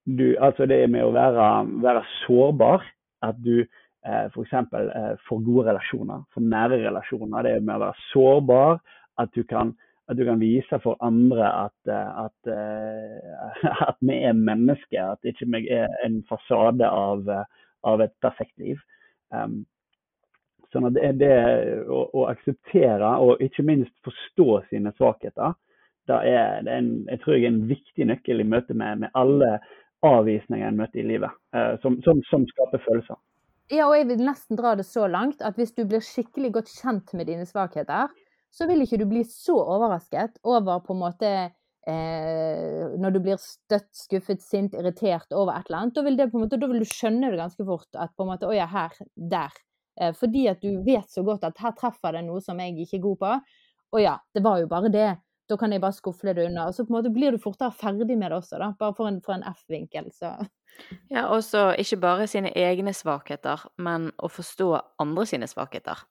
du, Altså det er med å være, være sårbar at du eh, f.eks. Eh, får gode relasjoner, får nære relasjoner. Det er med å være sårbar at du kan at du kan vise for andre at, eh, at, eh, [laughs] at vi er mennesker, at ikke vi er en fasade av, av et perfekt liv. Um, sånn at det, det å, å, akseptere og ikke minst forstå sine svakheter, da er det en, jeg tror jeg er en viktig nøkkel i møte med, med alle avvisninger en møter i livet, uh, som, som, som skaper følelser.
Ja, og jeg vil nesten dra det så langt at hvis du blir skikkelig godt kjent med dine svakheter, så vil ikke du bli så overrasket over på en måte eh, Når du blir støtt, skuffet, sint, irritert over et eller annet. Da vil, det, måte, da vil du skjønne det ganske fort at på en måte, Å ja, her, der. Eh, fordi at du vet så godt at her treffer det noe som jeg ikke er god på. Å ja, det var jo bare det. Da kan jeg bare skufle det unna. Og så på en måte blir du fortere ferdig med det også, da. Bare for en, en F-vinkel, så
Ja, også ikke bare sine egne svakheter, men å forstå andre sine svakheter.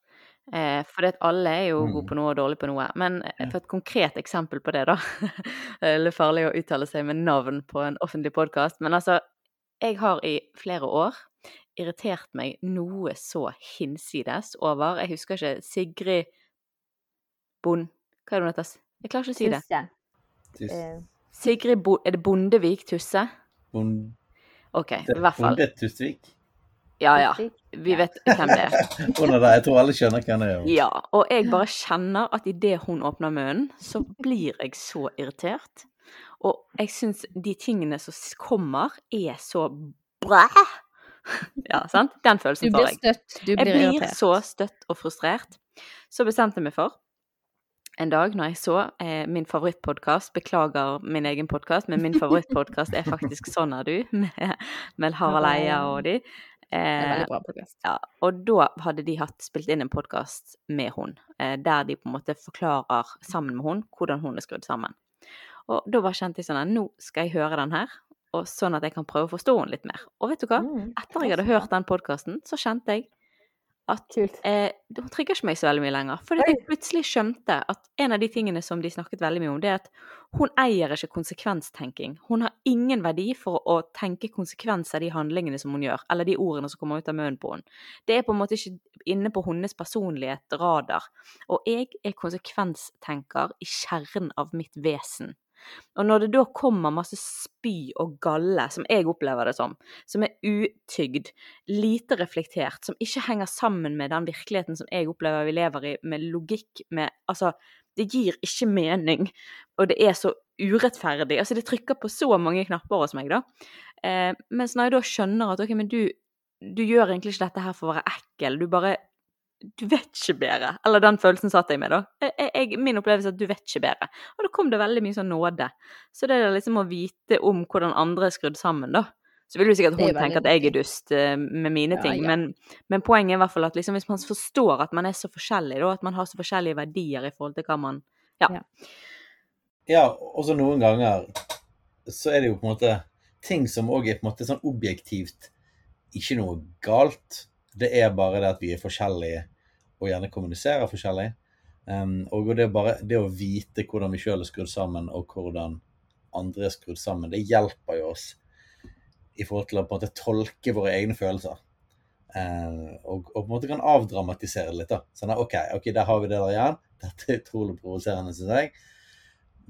Eh, for alle er jo gode mm. på noe og dårlig på noe. Men eh, for et konkret eksempel på det, da [laughs] Det er farlig å uttale seg med navn på en offentlig podkast. Men altså, jeg har i flere år irritert meg noe så hinsides over Jeg husker ikke Sigrid Bond... Hva er det hun heter? Jeg klarer ikke å si det. Tusse. Eh. Sigrid Bo... Er det Bondevik Tusse?
Bond...
OK, i hvert fall.
Bonde Tusvik?
Ja, ja. Vi vet hvem det er. [laughs]
Hun er der. Jeg tror alle skjønner hvem det er.
Ja, og jeg bare kjenner at idet hun åpner munnen, så blir jeg så irritert. Og jeg syns de tingene som kommer, er så bræ. [laughs] Ja, sant? Den følelsen får jeg.
Du blir støtt, du blir irritert.
Jeg blir så støtt og frustrert. Så bestemte jeg meg for en dag når jeg så eh, min favorittpodkast Beklager min egen podkast, men min favorittpodkast er faktisk Sånn er du, [laughs] med, med Harald Eia og de. Eh,
bra podcast.
ja, og da hadde de hatt spilt inn en podkast med hun, eh, der de på en måte forklarer sammen med hun hvordan hun er skrudd sammen. Og da bare kjente jeg sånn at nå skal jeg høre den her, og sånn at jeg kan prøve å forstå henne litt mer. Og vet du hva?
Mm,
Etter jeg hadde hørt den podkasten, så kjente jeg at eh, hun trigger ikke meg så veldig mye lenger. For jeg plutselig skjønte at en av de tingene som de snakket veldig mye om, det er at hun eier ikke konsekvenstenking. Hun har ingen verdi for å tenke konsekvenser av de handlingene som hun gjør, eller de ordene som kommer ut av munnen på henne. Det er på en måte ikke inne på hennes personlighet, radar. Og jeg er konsekvenstenker i kjernen av mitt vesen. Og når det da kommer masse spy og galle, som jeg opplever det som, som er utygd, lite reflektert, som ikke henger sammen med den virkeligheten som jeg opplever vi lever i, med logikk, med Altså, det gir ikke mening, og det er så urettferdig. Altså, det trykker på så mange knapper hos meg, da. Eh, mens når jeg da skjønner at ok, men du, du gjør egentlig ikke dette her for å være ekkel, du bare du vet ikke bedre. Eller den følelsen satt jeg med, da. Jeg, jeg, min opplevelse er at du vet ikke bedre. Og da kom det veldig mye sånn nåde. Så det er liksom å vite om hvordan andre er skrudd sammen, da. Så vil jo sikkert
er
hun tenke at jeg er dust eh, med mine ting,
ja.
Men, men poenget er i hvert fall at liksom, hvis man forstår at man er så forskjellig, da, at man har så forskjellige verdier i forhold til hva man
Ja, og så noen ganger så er det jo på en måte ting som òg er på en måte sånn objektivt ikke noe galt. Det er bare det at vi er forskjellige og gjerne kommuniserer forskjellig. Um, og det, bare, det å vite hvordan vi sjøl er skrudd sammen, og hvordan andre er skrudd sammen, det hjelper jo oss i forhold til å på en måte tolke våre egne følelser. Uh, og, og på en måte kan avdramatisere det litt. da. Sånn at, OK, ok, der har vi det der igjen. Dette er utrolig provoserende, syns jeg.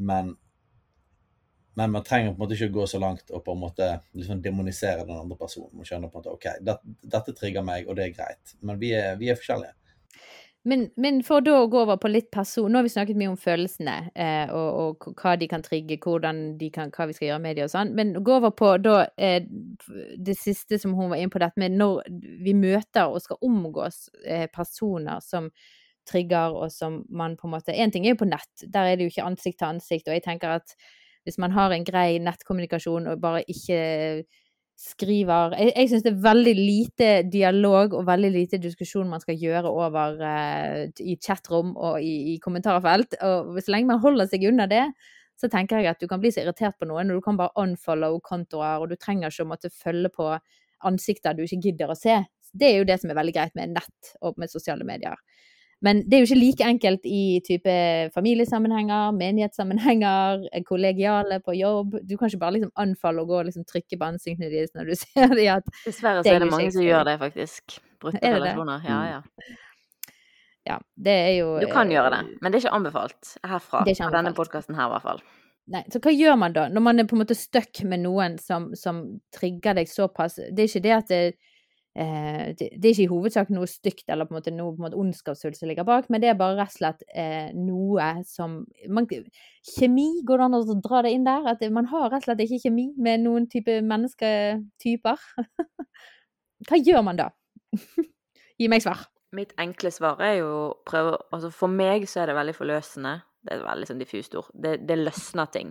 Men, men man trenger på en måte ikke gå så langt og på en måte liksom demonisere den andre personen. Man skjønner på en måte OK, det, dette trigger meg, og det er greit. Men vi er, vi er forskjellige.
Men, men for da å gå over på litt person Nå har vi snakket mye om følelsene, eh, og, og hva de kan trigge, de kan, hva vi skal gjøre med dem og sånn. Men gå over på da eh, det siste som hun var inne på, dette med når vi møter og skal omgås eh, personer som trigger, og som man på en måte En ting er jo på nett, der er det jo ikke ansikt til ansikt, og jeg tenker at hvis man har en grei nettkommunikasjon og bare ikke skriver Jeg, jeg syns det er veldig lite dialog og veldig lite diskusjon man skal gjøre over uh, i chatrom og i, i kommentarfelt. Og så lenge man holder seg unna det, så tenker jeg at du kan bli så irritert på noen, og du kan bare unfollow kontoer, og du trenger ikke å måtte følge på ansikter du ikke gidder å se. Det er jo det som er veldig greit med nett og med sosiale medier. Men det er jo ikke like enkelt i type familiesammenhenger, menighetssammenhenger, kollegiale på jobb. Du kan ikke bare liksom anfalle og gå og liksom trykke på ansiktene deres når du [laughs] ser de at
Dessverre så
er
det mange
ikke
som gjør det, faktisk. Brutte
det det?
Ja, ja.
Ja, det er jo
Du kan
eh,
gjøre det, men det er ikke anbefalt herfra.
Det er ikke
anbefalt. denne podkasten her, i hvert fall.
Nei, så hva gjør man da, når man er på en måte stuck med noen som, som trigger deg såpass? Det er ikke det at det, eh, det, er ikke i hovedsak noe stygt eller på en måte noe på en måte ondskapsfullt som ligger bak, men det er bare rett og slett eh, noe som man, Kjemi, går det an å dra det inn der? At man har rett og slett ikke kjemi med noen type mennesketyper? [laughs] hva gjør man da? [laughs] Gi meg svar.
Mitt enkle svar er jo prøve Altså for meg så er det veldig forløsende. Det er veldig sånn diffust ord. Det, det løsner ting.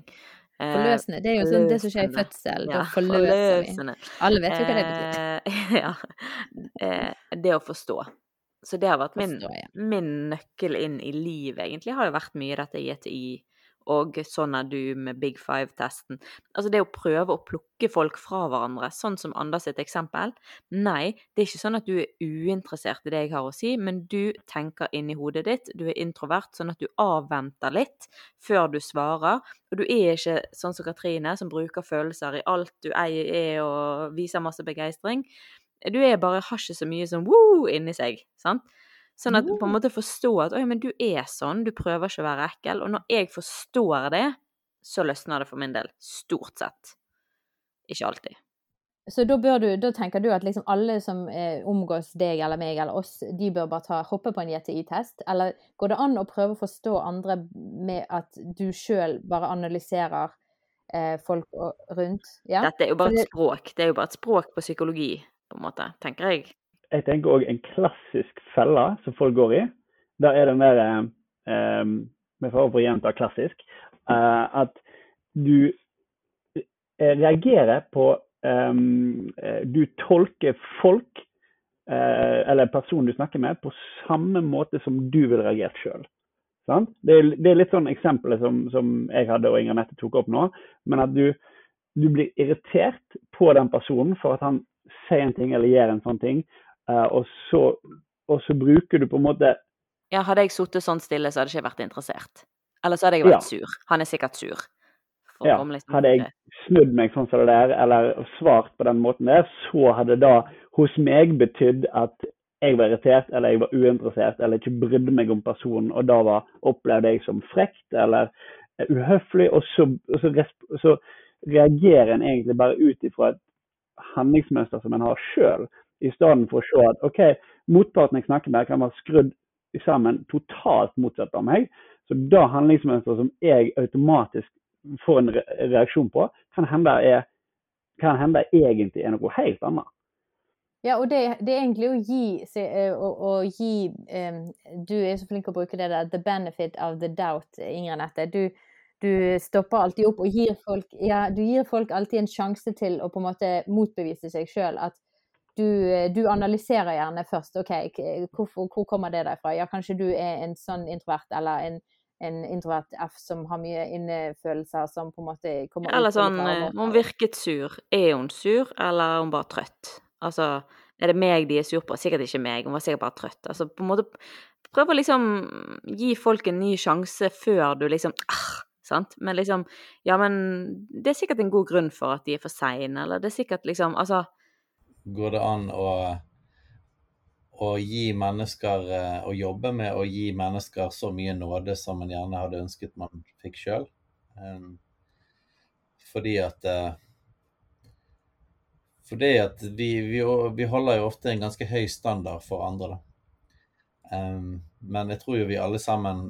Forløsende. Det er jo sånn det som skjer i fødsel.
Ja,
Da forløser vi.
forløsende.
Alle vet jo hva det betyr.
Eh, [laughs] ja. Eh, det å forstå. Så det har vært min,
Forstå, ja.
min nøkkel inn i livet, egentlig, har jo vært mye dette GTI og sånn er du med Big Five-testen. Altså det å prøve å plukke folk fra hverandre, sånn som Anders sitt eksempel. Nei, det er ikke sånn at du er uinteressert i det jeg har å si, men du tenker inni hodet ditt, du er introvert, sånn at du avventer litt før du svarer. Og du er ikke sånn som Katrine, som bruker følelser i alt du eier er og viser masse begeistring. Du er bare, har ikke så mye sånn woo inni seg, sant? Sånn at på en måte forstår at oi, men du er sånn, du prøver ikke å være ekkel. Og når jeg forstår det, så løsner det for min del. Stort sett. Ikke alltid.
så da, bør du, da tenker du at liksom alle som eh, omgås deg eller meg eller oss, de bør bare ta, hoppe på en JTI-test? Eller går det an å prøve å forstå andre med at du sjøl bare analyserer eh, folk rundt?
Ja? Dette er jo bare et språk. Det er jo bare et språk på psykologi, på en måte, tenker jeg.
Jeg tenker òg en klassisk felle som folk går i. Der er det mer eh, med fare for å gjenta klassisk, eh, at du eh, reagerer på eh, Du tolker folk, uh, eller personen du snakker med, på samme måte som du ville reagert sjøl. Det, er litt sånn eksempelet som, som, jeg hadde og Inger Nette tok opp nå. Men at du, du, blir irritert på den personen for at han sier en ting eller gjør en sånn ting, og, så, og så bruker du på en måte
ja, hadde jeg sittet sånn stille, så hadde jeg ikke vært interessert. Eller så hadde jeg vært ja. sur. Han er sikkert sur.
Ja, hadde jeg snudd meg sånn som det der, eller svart på den måten der, så hadde det da hos meg betydd at jeg var irritert, eller jeg var uinteressert, eller ikke brydde meg om personen, og da var, opplevde jeg som frekt eller uhøflig, og så, og så, så reagerer en egentlig bare ut ifra et handlingsmønster som en har sjøl, i stedet for å se at OK, motparten jeg snakker med, kan være skrudd sammen totalt motsatt av meg. Så det handlingsmønsteret som jeg automatisk får en reaksjon på, kan hende er, kan hende egentlig er noe helt annet.
Ja, og det, det, er egentlig å gi, eh, å, å gi um, Du er så flink å bruke det der 'the benefit of the doubt', Ingrid Nette. Du, du, stopper alltid opp og gir folk Ja, du gir folk alltid en sjanse til å på en måte motbevise seg sjøl. At du, eh, du, analyserer gjerne først. OK, hvor, hvor, kommer det derfra? Ja, kanskje du er en sånn introvert, eller en, en introvert F som har mye innefølelser som på en måte kommer
Eller sånn om Hun virket sur. Er hun sur, eller er hun bare trøtt? Altså, er det meg de er sur på? Sikkert ikke meg, hun var sikkert bare trøtt. Altså, på en måte Prøv å liksom gi folk en ny sjanse før du liksom ah, sant? Men liksom Ja, men det er sikkert en god grunn for at de er for seine, eller det er sikkert liksom Altså
går det an å, å gi mennesker eh, Å jobbe med å gi mennesker så mye nåde som man gjerne hadde ønsket man fikk sjøl. Um, fordi at uh, fordi at vi, vi, vi, holder jo ofte en ganske høy standard for andre, da. Um, men jeg tror jo vi alle sammen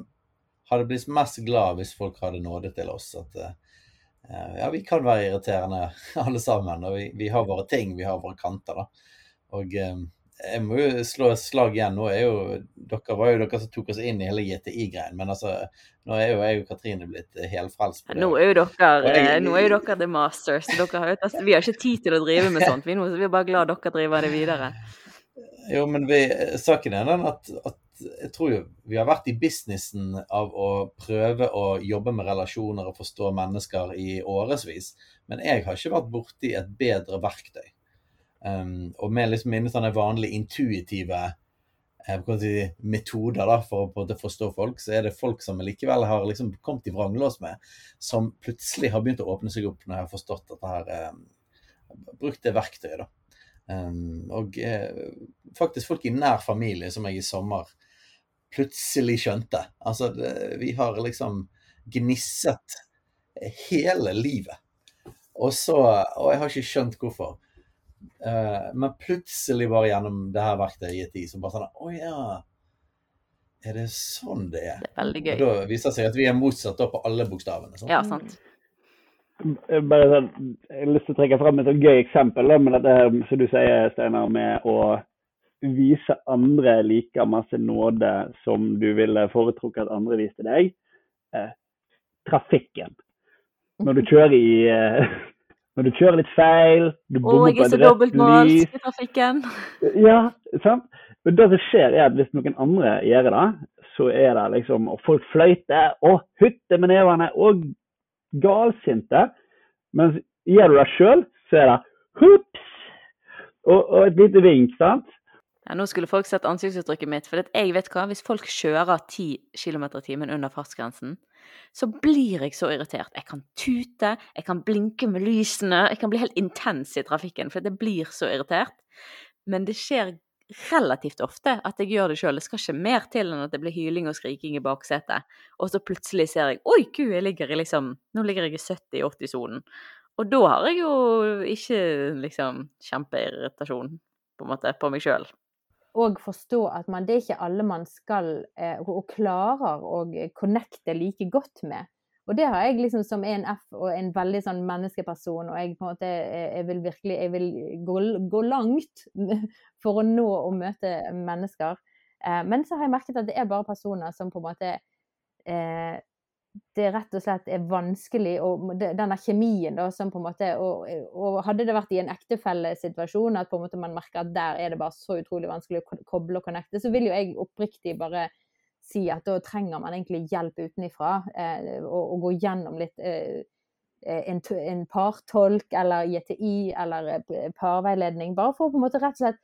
hadde blitt mest glad hvis folk hadde nåde til oss. At uh, ja, vi kan være irriterende [laughs] alle sammen. Og vi, vi, har våre ting, vi har våre kanter, da. Og eh, jeg må jo slå et slag igjen. Nå er jo Dere var jo dere som tok oss inn i hele GTI-greien, men altså nå er jo jeg og Katrine blitt helfrelst.
Ja, nå er jo dere, jeg, eh, nå er jo dere the masters. Dere har, altså, vi har ikke tid til å drive med sånt, vi, nå, så vi er bare glad dere driver det videre.
Jo, men vi, saken er den at, at jeg tror jo vi har vært i businessen av å prøve å jobbe med relasjoner og forstå mennesker i årevis. Men jeg har ikke vært borti et bedre verktøy. Um, og med liksom mine sånne vanlige intuitive eh, si, metoder da, for å forstå folk, så er det folk som likevel har liksom kommet i vranglås med, som plutselig har begynt å åpne seg opp når jeg har forstått dette her um, Brukt det verktøyet, da. Um, og eh, faktisk folk i nær familie som jeg i sommer plutselig skjønte. Altså, det, vi har liksom gnisset hele livet. Og så Og jeg har ikke skjønt hvorfor. Uh, men plutselig bare gjennom det her verktøyet i tid, så bare sånn Å ja. Er det sånn det er?
Det er veldig gøy.
Og da viser det seg at vi er motsatt på alle bokstavene.
Sånn. Ja, sant.
Bare sånn, Jeg har lyst til å trekke fram et sånn gøy eksempel da, med dette her, som du sier, Steinar, med å vise andre like masse nåde som du ville foretrukket at andre viste deg. Eh, trafikken. Når du kjører i eh, [laughs] Når du kjører litt feil, du
bommer på et rødt lys i trafikken. [laughs]
Ja, sant. Men det som skjer, er at hvis noen andre gjør det, så er det liksom Og folk fløyter og hutter med nevene og galsinte. Men gjør du det sjøl, så er det hups! Og, og et lite vink, sant.
Ja, nå skulle folk sett ansiktsuttrykket mitt, for jeg vet hva, hvis folk kjører 10 km i timen under fartsgrensen, så blir jeg så irritert. Jeg kan tute, jeg kan blinke med lysene, jeg kan bli helt intens i trafikken, for jeg blir så irritert. Men det skjer relativt ofte at jeg gjør det sjøl. Det skal ikke mer til enn at det blir hyling og skriking i baksetet. Og så plutselig ser jeg Oi, gud, jeg ligger i liksom Nå ligger jeg i 70-80-sonen. Og da har jeg jo ikke liksom kjempeirritasjon på på meg sjøl.
Og forstå at man, det er ikke alle man skal eh, og klarer å connecte like godt med. Og det har jeg liksom som en F og en veldig sånn menneskeperson, og jeg på en måte jeg vil virkelig jeg vil gå, gå langt [laughs] for å nå og møte mennesker. Eh, men så har jeg merket at det er bare personer som på en måte eh, det rett og slett er vanskelig, og denne kjemien da, som på en måte og, og, hadde det vært i en ektefellesituasjon at på en måte man merker at der er det bare så utrolig vanskelig å koble og connecte, så vil jo jeg oppriktig bare si at da trenger man egentlig hjelp utenifra, eh, og, og, gå gjennom litt eh, eh en, en, partolk eller JTI eller eh, parveiledning, bare for å på en måte rett og slett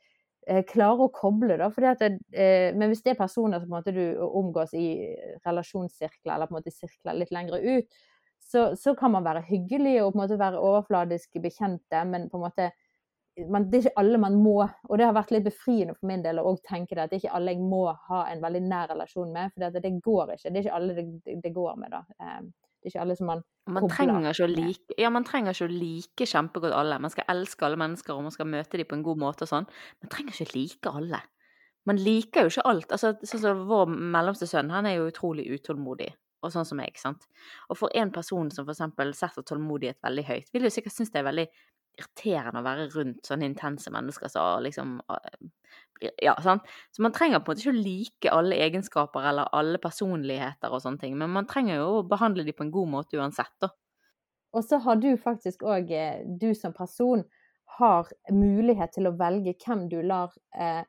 eh, klare å koble. Da, at eh, men hvis det er personer som måte du omgås i relasjonssirkler, eller på en måte sirkler litt lengre ut, så, så, kan man være hyggelig og på en måte være overfladisk bekjente, men på en måte man, det er ikke alle man må Og det har vært litt befriende for min del å tenke det, at det er ikke alle jeg må ha en veldig nær relasjon med. For det, det går ikke. Det er ikke alle det, det går med, da. Det er ikke alle som man
man trenger ikke å like, ja, man trenger ikke å like kjempegodt alle. Man skal elske alle mennesker, og man skal møte dem på en god måte og sånn. Man trenger ikke å like alle. Man liker jo ikke alt. Altså, sånn som Vår mellomste sønn han er jo utrolig utålmodig, og sånn som meg. sant? Og for en person som f.eks. setter tålmodighet veldig høyt, vil jo sikkert synes det er veldig irriterende å være rundt sånne intense mennesker som liksom Ja, sant. Så man trenger på en måte ikke å like alle egenskaper eller alle personligheter og sånne ting, men man trenger jo å behandle dem på en god måte uansett, da.
Og så har du faktisk òg, eh, du som person, har mulighet til å velge hvem du lar eh,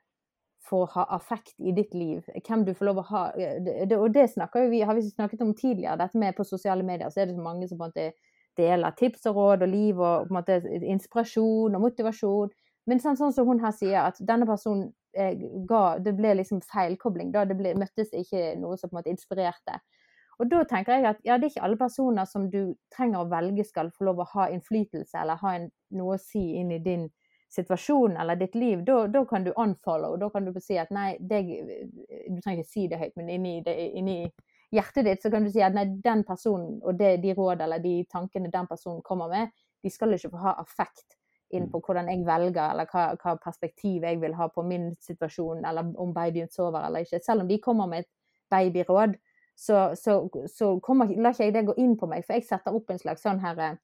få ha affekt i ditt liv. Hvem du får lov å ha eh, det, Og det snakker vi, har vi snakket om tidligere, dette med på sosiale medier, så er det så mange som på en måte dele tips og råd og liv og måte, inspirasjon og motivasjon. Men sånn, sånn, som hun her sier, at denne personen eh, ga Det ble liksom feilkobling. da Det ble, møttes ikke noe som på en måte inspirerte. Og da tenker jeg at ja, det er ikke alle personer som du trenger å velge skal få lov å ha innflytelse eller ha en, noe å si inn i din situasjon eller ditt liv. Da, da kan du unfollow. Da kan du si at nei, deg, du trenger ikke si det høyt, men inni, det, inni hjertet ditt, så kan du si at nei, den personen og det, de råd eller de tankene den personen kommer med, de skal ikke få ha affekt inn på mm. hvordan jeg velger, eller hva, hva perspektiv jeg vil ha på min situasjon, eller om babyen sover eller ikke. Selv om de kommer med et babyråd, så, så, så kommer, lar ikke jeg det gå inn på meg, for jeg setter opp en slags sånn her eh,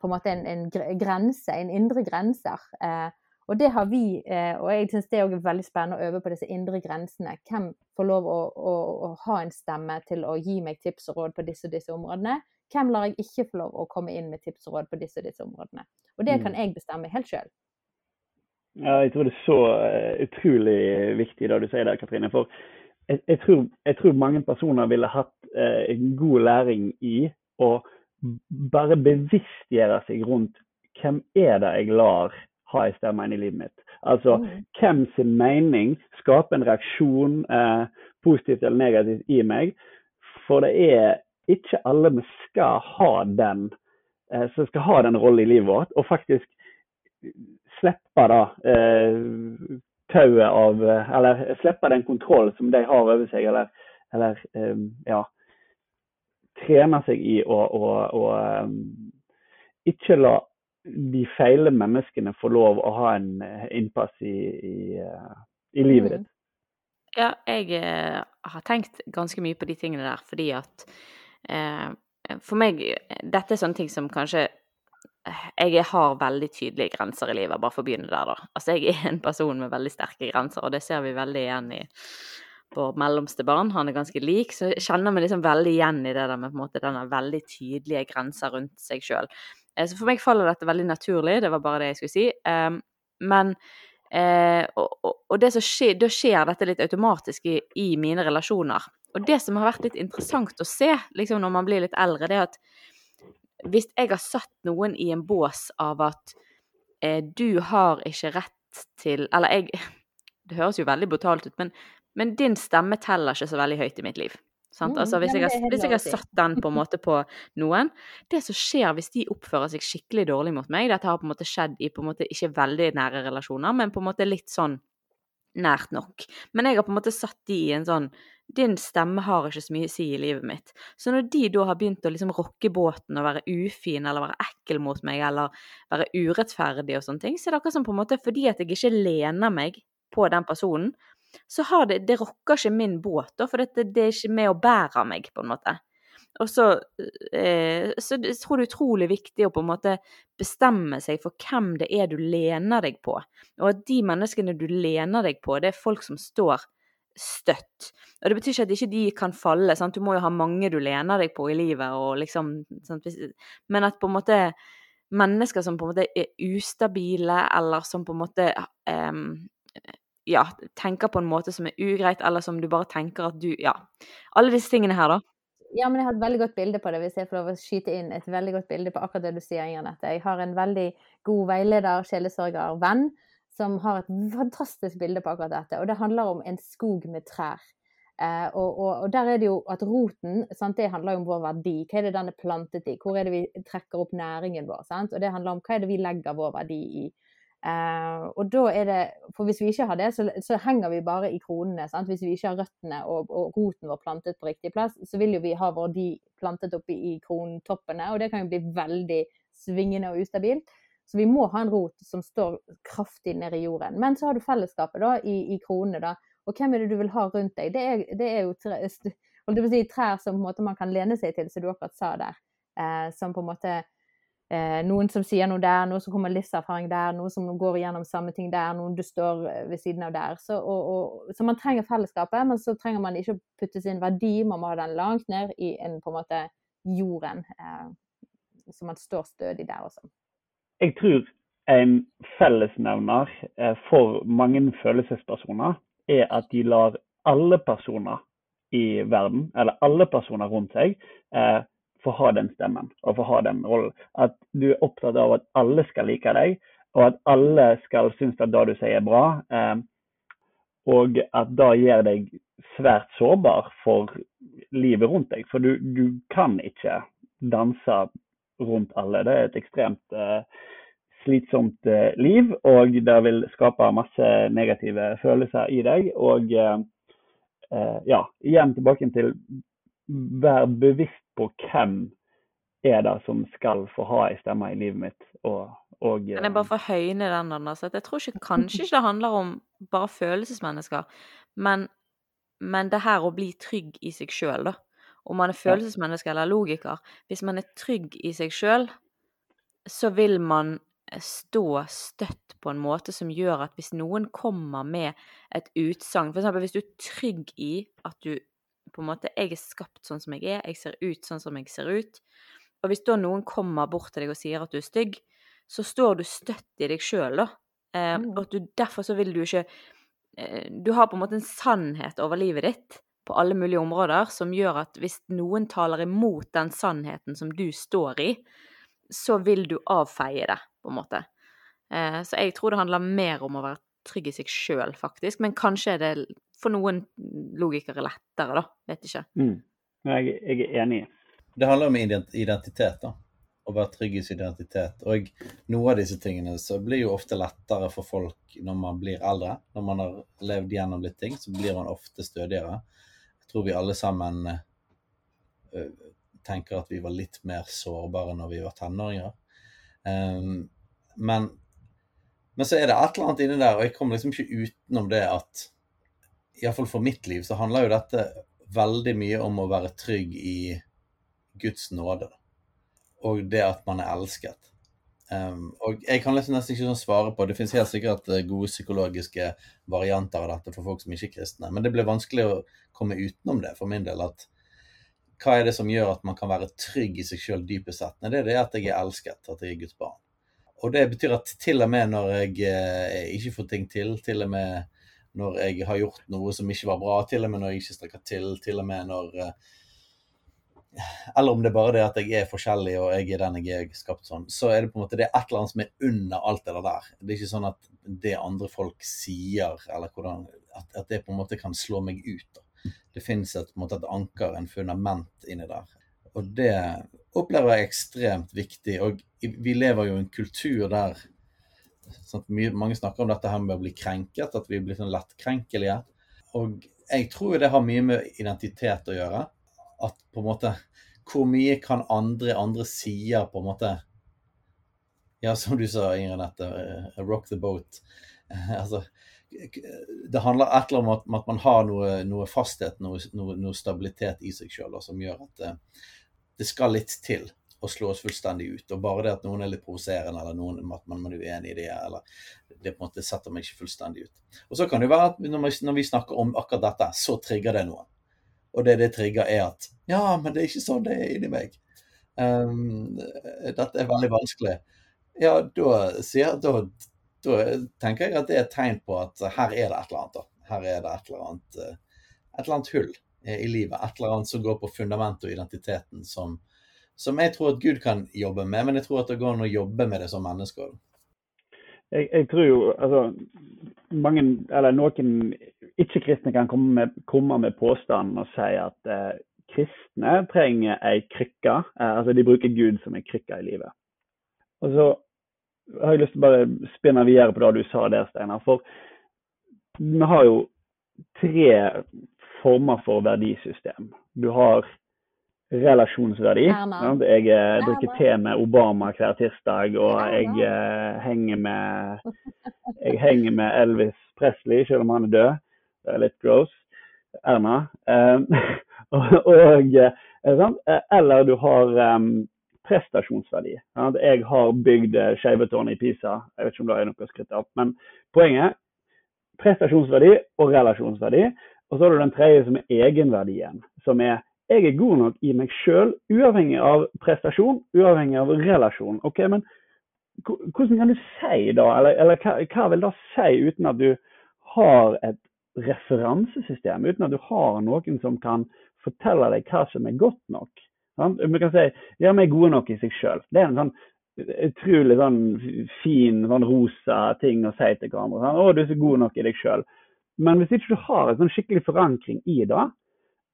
på en måte en, en grense, en indre grenser. Eh, og det har vi, eh, og jeg syns det er veldig spennende å øve på disse indre grensene. Hvem får lov å, å, å, ha en stemme til å gi meg tips og råd på disse og disse områdene? Hvem lar jeg ikke få lov å komme inn med tips og råd på disse og disse områdene? Og det kan mm. jeg bestemme helt sjøl.
Ja, jeg tror det er så uh, utrolig viktig det du sier der, Katrine. For jeg, jeg, tror, jeg tror, mange personer ville hatt eh, en god læring i å bare bevisstgjøre seg rundt hvem er det jeg lar ha jeg stemmen i livet mitt. Altså mm. hvem sin mening skaper en reaksjon, eh, positivt eller negativt, i meg. For det er ikke alle vi skal ha den eh, som skal ha den rollen i livet vårt, og faktisk slippe da eh, tauet av Eller slippe den kontrollen som de har over seg, eller, eller eh, ja Trene seg i å, å, å um, ikke la de feile menneskene får lov å ha en eh, innpass i, i, eh, i livet mm. ditt?
Ja, jeg eh, har tenkt ganske mye på de tingene der, fordi at eh, For meg Dette er sånne ting som kanskje Jeg har veldig tydelige grenser i livet, bare for å begynne der, da. Altså, jeg er en person med veldig sterke grenser, og det ser vi veldig igjen i vår mellomste barn. Han er ganske lik, så jeg kjenner meg liksom veldig igjen i det der med på en måte denne veldig tydelige grenser rundt seg sjøl. Eh, så for meg faller dette veldig naturlig, det var bare det jeg skulle si. Ehm, men eh, og, og det som skjer, da skjer dette litt automatisk i, i, mine relasjoner. Og det som har vært litt interessant å se liksom når man blir litt eldre, det er at hvis jeg har satt noen i en bås av at eh, du har ikke rett til Eller jeg [laughs] Det høres jo veldig brutalt ut, men, men din stemme teller ikke så veldig høyt i mitt liv. Mm, altså, hvis, jeg har, hvis jeg har satt den på en måte på noen Det som skjer hvis de oppfører seg skikkelig dårlig mot meg Dette har på en måte skjedd i måte ikke veldig nære relasjoner, men på en måte litt sånn nært nok. Men jeg har på en måte satt de i en sånn din stemme har ikke så mye å si i livet mitt. Så når de da har begynt å liksom rokke båten og være ufin eller være ekkel mot meg eller være urettferdig og sånne ting, så er det akkurat som på en måte fordi at jeg ikke lener meg på den personen, så har det Det rokker ikke min båt, da, for det, det er ikke med å bære meg, på en måte. Og så, eh, så jeg tror det er utrolig viktig å på en måte bestemme seg for hvem det er du lener deg på. Og at de menneskene du lener deg på, det er folk som står støtt. Og det betyr ikke at ikke de kan falle. Sant? Du må jo ha mange du lener deg på i livet, og liksom sant? Men at på en måte mennesker som på en måte er ustabile, eller som på en måte um, ja, tenker på en måte som er ugreit, eller som du bare tenker at du Ja. Alle disse tingene her, da.
Ja, men jeg har et veldig godt bilde på det, hvis jeg får lov å skyte inn et veldig godt bilde på akkurat det du sier, Janette. Jeg har en veldig god veileder, sjelesørger, venn, som har et fantastisk bilde på akkurat dette. Og det handler om en skog med trær. Eh, og, og, og, der er det jo at roten sant, det handler jo om vår verdi. Hva er det den er plantet i? Hvor er det vi trekker opp næringen vår? Sant? Og det handler om hva er det vi legger vår verdi i. Uh, og da er det, for Hvis vi ikke har det, så, så henger vi bare i kronene. Sant? Hvis vi ikke har røttene og, og, roten vår plantet på riktig plass, så vil jo vi ha vår de plantet oppi i krontoppene, og det kan jo bli veldig svingende og ustabilt. Så vi må ha en rot som står kraftig nede i jorden. Men så har du fellesskapet da, i, i kronene. da, Og hvem er det du vil ha rundt deg? Det er, det er jo tre, si, trær som man kan lene seg til, som du akkurat sa der. Eh, som på en måte Eh, noen som sier noe der, noen som kommer med livserfaring der, noen som går igjennom samme ting der, noen du står eh, ved siden av der. Så, og, og, så man trenger fellesskapet, men så trenger man ikke å putte sin verdi, man må ha den langt ned i en, på en måte jorden. Eh, så man står stødig der også.
Jeg tror en fellesnevner eh, for mange følelsespersoner er at de lar alle personer i verden, eller alle personer rundt seg, eh, få ha den stemmen og få ha den rollen. At du er opptatt av at alle skal like deg, og at alle skal synes at det du sier er bra. Eh, og at det gjør deg svært sårbar for livet rundt deg. For du, du kan ikke danse rundt alle. Det er et ekstremt eh, slitsomt eh, liv, og det vil skape masse negative følelser i deg. Og eh, ja, igjen tilbake til vær bevisst på hvem er det som skal få ha ei stemme i livet mitt. Og, og
Men jeg bare får høyne den, Anders. At jeg tror ikke, [laughs] kanskje ikke det handler om bare følelsesmennesker, men, men det her å bli trygg i seg sjøl, da. Om man er følelsesmenneske eller logiker. Hvis man er trygg i seg sjøl, så vil man stå støtt på en måte som gjør at hvis noen kommer med et utsagn F.eks. hvis du er trygg i at du på en måte Jeg er skapt sånn som jeg er, jeg ser ut sånn som jeg ser ut. Og hvis da noen kommer bort til deg og sier at du er stygg, så står du støtt i deg sjøl, da. Eh, mm. og du, derfor så vil du ikke eh, Du har på en måte en sannhet over livet ditt på alle mulige områder som gjør at hvis noen taler imot den sannheten som du står i, så vil du avfeie det, på en måte. Eh, så jeg tror det handler mer om å være trygg i seg sjøl, faktisk. Men kanskje er det for noen logikere lettere, da. Vet ikke.
Mm. Jeg, jeg, er enig.
Det handler om identitet, da. Å være trygg i sin identitet. Og noe av disse tingene så blir jo ofte lettere for folk når man blir eldre. Når man har levd gjennom litt ting, så blir man ofte stødigere. Jeg tror vi alle sammen uh, tenker at vi var litt mer sårbare når vi var tenåringer. Um, men men så er det et eller annet inni der, og jeg kommer liksom ikke utenom det at Iallfall for mitt liv så handler jo dette veldig mye om å være trygg i Guds nåde. Og det at man er elsket. Um, og jeg kan liksom nesten ikke sånn svare på Det finnes helt sikkert eh, gode psykologiske varianter av dette for folk som ikke er kristne. Men det blir vanskelig å komme utenom det for min del. at Hva er det som gjør at man kan være trygg i seg sjøl dypest sett? Det er det at jeg er elsket, at jeg er Guds barn. Og det betyr at til og med når jeg eh, ikke får ting til, til og med når jeg har gjort noe som ikke var bra, til og med når jeg ikke strekker til, til og med når eh, Eller om det er bare det at jeg er forskjellig og jeg er den jeg er skapt sånn, så er det på en måte det er et eller annet som er under alt det der. Det er ikke sånn at det andre folk sier, eller hvordan At, at det på en måte kan slå meg ut. Da. Det finnes et, et anker, en fundament inni der. Og det opplever jeg ekstremt viktig. Og vi lever jo i en kultur der sånn Mange snakker om dette her med å bli krenket, at vi blir sånn lettkrenkelige. Og jeg tror det har mye med identitet å gjøre. At på en måte Hvor mye kan andre andre sider på en måte Ja, som du sa, Ingrid Nette, uh, rock the boat. [laughs] altså, det handler et eller annet om at, man har noe, noe fasthet, noe, noe, noe, stabilitet i seg sjøl, som gjør at det, det skal litt til å slå oss fullstendig ut. Og bare det at noen er litt provoserende, eller noen at man er uenig i det, eller det på en måte setter meg ikke fullstendig ut. Og så kan det jo være at når vi snakker om akkurat dette, så trigger det noen. Og det det trigger, er at Ja, men det er ikke sånn det er inni meg. Um, dette er veldig vanskelig. Ja, da, sier, da, da, tenker jeg at det er et tegn på at her er det et eller annet. Da. Her er det et eller annet, eh, et eller annet hull i livet. Et eller annet som går på fundamentet og identiteten som, som jeg tror at Gud kan jobbe med, men jeg tror at det går an å jobbe med det som menneske.
Jeg, jeg, tror jo altså, mange, eller noen ikke-kristne kan komme med, komme med påstanden og si at eh, kristne trenger ei krykke. Eh, altså de bruker Gud som ei krykke i livet. Og så har jeg lyst til å bare spinne videre på det du sa der, Steinar. For vi har jo tre former for verdisystem. Du har relasjonsverdi. Jeg eh, drikker te med Obama hver tirsdag, og jeg eh, henger med, jeg henger med Elvis Presley, selv om han er død. Det er litt gross. Erna. Um, [laughs] og, og eh, Eller du har um, prestasjonsverdi. Jeg har bygd skeivetårnet i Pisa. Jeg vet ikke om det er noe å skryte av. Men poenget er prestasjonsverdi og relasjonsverdi. Og så har du den tredje som er egenverdien. Som er jeg er god nok i meg sjøl, uavhengig av prestasjon, uavhengig av relasjon. Ok, men hvordan kan du si da, eller, eller hva, hva, vil da si uten at du har et referansesystem, uten at du har noen som kan fortelle deg hva som er godt nok? Sant? Vi kan si ja, vi er gode nok i seg sjøl. Det er en sånn utrolig sånn fin, sånn rosa ting å si til hverandre. Sant? 'Å, du er så god nok i deg sjøl'. Men hvis ikke du har en sånn skikkelig forankring i det,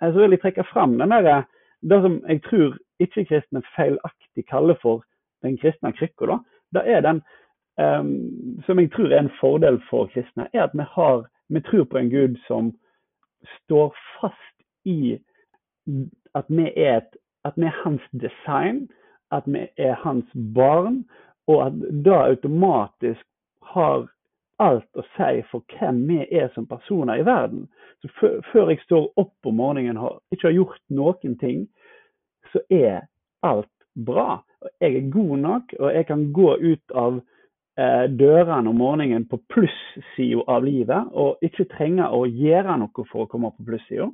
så vil jeg trekke fram den der, det som jeg tror ikke-kristne feilaktig kaller for den kristne krykka. Da. Det er den um, som jeg tror er en fordel for kristne, er at vi, har, vi tror på en Gud som står fast i at vi er, et, at vi er hans design, at vi er hans barn, og at det automatisk har alt å si for hvem vi er som personer i verden. Så Før jeg står opp om morgenen og ikke har gjort noen ting, så er alt bra. Jeg er god nok, og jeg kan gå ut av eh, dørene om morgenen på plussida av livet, og ikke trenge å gjøre noe for å komme på plussida.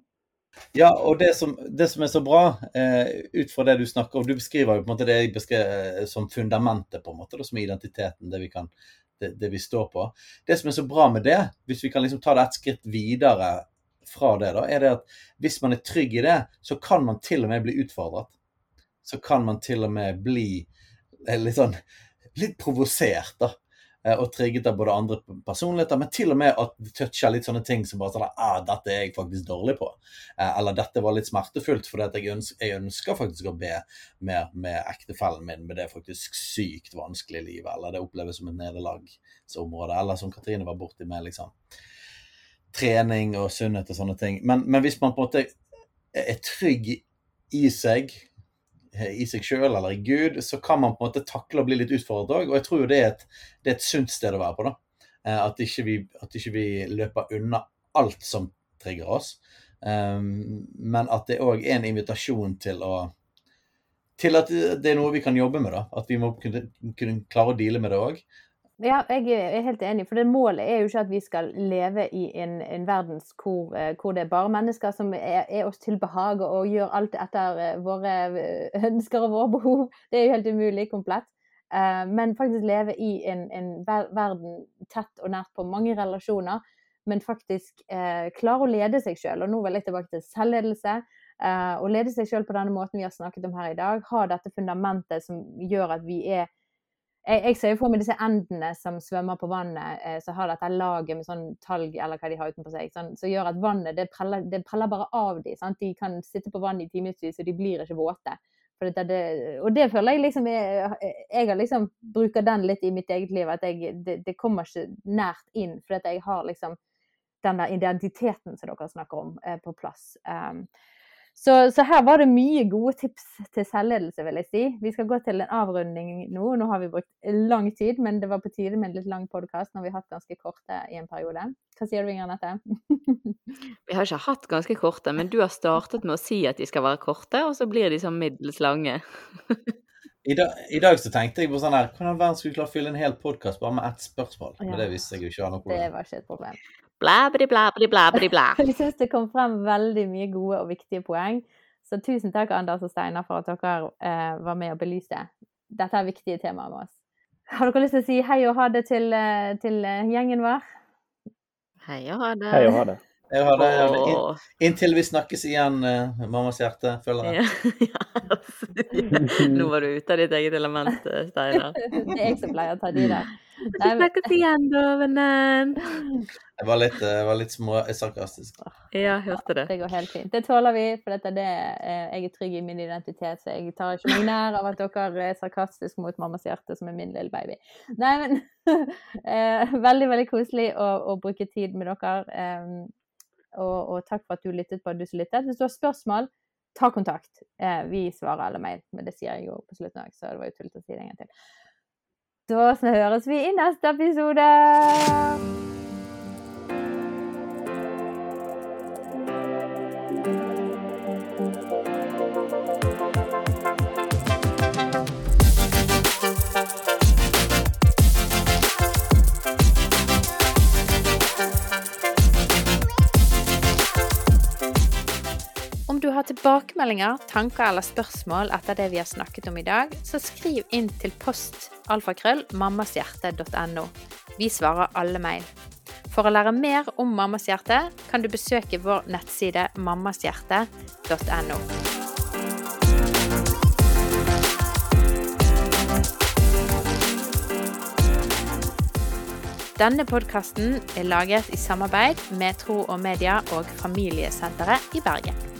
Ja, og det som, det som, er så bra, eh, ut fra det du snakker om Du beskriver jo på en måte det jeg beskrev eh, som fundamentet, på en måte, da, som identiteten, det vi kan det, det, vi står på. Det som er så bra med det, hvis vi kan liksom ta det et skritt videre fra det, da, er det at hvis man er trygg i det, så kan man til og med bli utfordret. Så kan man til og med bli eh, litt sånn litt provosert, da. Eh, og trigget av både andre personligheter, men til og med at det toucha litt sånne ting som bare sånn ah, 'Dette er jeg faktisk dårlig på.' Eh, eller 'Dette var litt smertefullt, for jeg ønsker, jeg ønsker faktisk å be mer med ektefellen min, men det er faktisk sykt vanskelig i livet.' Eller det oppleves som et nederlagsområde. Eller som Katrine var borti med liksom trening og sunnhet og sånne ting. Men, men hvis man på en måte er trygg i seg i seg sjøl eller i Gud, så kan man på en måte takle å bli litt utfordret òg. Og jeg tror jo det er et, det er et sunt sted å være på. da. Eh, at ikke vi, at ikke vi løper unna alt som trigger oss. Um, men at det òg er en invitasjon til å til at det er noe vi kan jobbe med. da, At vi må kunne, kunne klare å deale med det òg.
Ja, jeg er helt enig. For det målet er jo ikke at vi skal leve i en, en verden hvor, eh, hvor, det er bare mennesker som er, er oss til behag og gjør alt etter eh, våre eh, ønsker og våre behov. Det er jo helt umulig komplett. Men faktisk leve i en, en verden tett og nært på mange relasjoner, men faktisk eh, klare å lede seg sjøl. Og nå vil jeg tilbake til selvledelse. Eh, å lede seg sjøl på denne måten vi har snakket om her i dag. Ha dette fundamentet som gjør at vi er jeg, jeg ser jo for meg disse endene som svømmer på vannet, eh, som har dette laget med sånn talg eller hva de har utenpå seg, sånn, som gjør at vannet det preller, det preller bare av dem. Sant? De kan sitte på vannet i timevis, og de blir ikke våte. Det, det, og det føler jeg liksom Jeg, jeg har liksom bruker den litt i mitt eget liv. At jeg, det, det kommer ikke nært inn. For jeg har liksom den der identiteten som dere snakker om, eh, på plass. Um, så, så, her var det mye gode tips til selvledelse, vil jeg si. Vi skal gå til en avrunding nå. Nå har vi brukt lang tid, men det var på tide med en litt lang podkast når vi har hatt ganske korte i en periode. Hva sier du, Inger Nette? [laughs]
vi har ikke hatt ganske korte, men du har startet med å si at de skal være korte, og så blir de sånn middels lange. [laughs]
I dag, I dag, så tenkte jeg på sånn her Hvordan verden skulle klare å fylle en hel podkast bare med ett spørsmål? Men det visste jeg jo ikke var noe
problem. Det var ikke et problem.
Blæ, blæ, blæ, blæ, blæ, blæ. [laughs]
Jeg syns det kom frem veldig mye gode og viktige poeng. Så tusen takk, Anders og Steinar, for at dere eh, var med og belyste dette er viktige temaet med oss. Har dere lyst til å si hei og ha det til, eh, til eh, gjengen vår?
Hei og ha det.
Hei og ha det.
Jeg har det, jeg har det. inntil vi snakkes igjen, uh, mammas hjerte. Føler jeg.
Ja, [laughs] Nå var du ute av ditt eget element, Steinar. [laughs]
Det er jeg som pleier å ta de der.
Vi snakkes igjen, da, vennen. [laughs]
Jeg var litt, jeg var litt små, sarkastisk.
Ja, hørte det.
Det går helt fint. Det tåler vi, for dette det, jeg er trygg i min identitet. Så jeg tar ikke meg nær av at dere er sarkastiske mot mammas hjerte, som er min lille baby. Nei, men [laughs] eh, Veldig, veldig koselig å, å, bruke tid med dere. Og, og, takk for at du lyttet på Du som lyttet. Hvis du har spørsmål, ta kontakt. Eh, vi svarer alle mail, men det sier jeg jo på slutten òg, så det var jo tullete å si det en gang til. Da høres vi i neste episode! tilbakemeldinger, tanker eller spørsmål etter det vi har snakket om i dag, så skriv inn til post alfakrøll mammashjerte.no. Vi svarer alle mail. For å lære mer om Mammas hjerte kan du besøke vår nettside mammashjerte.no. Denne podkasten er laget i samarbeid med Tro og Media og Familiesenteret i Bergen.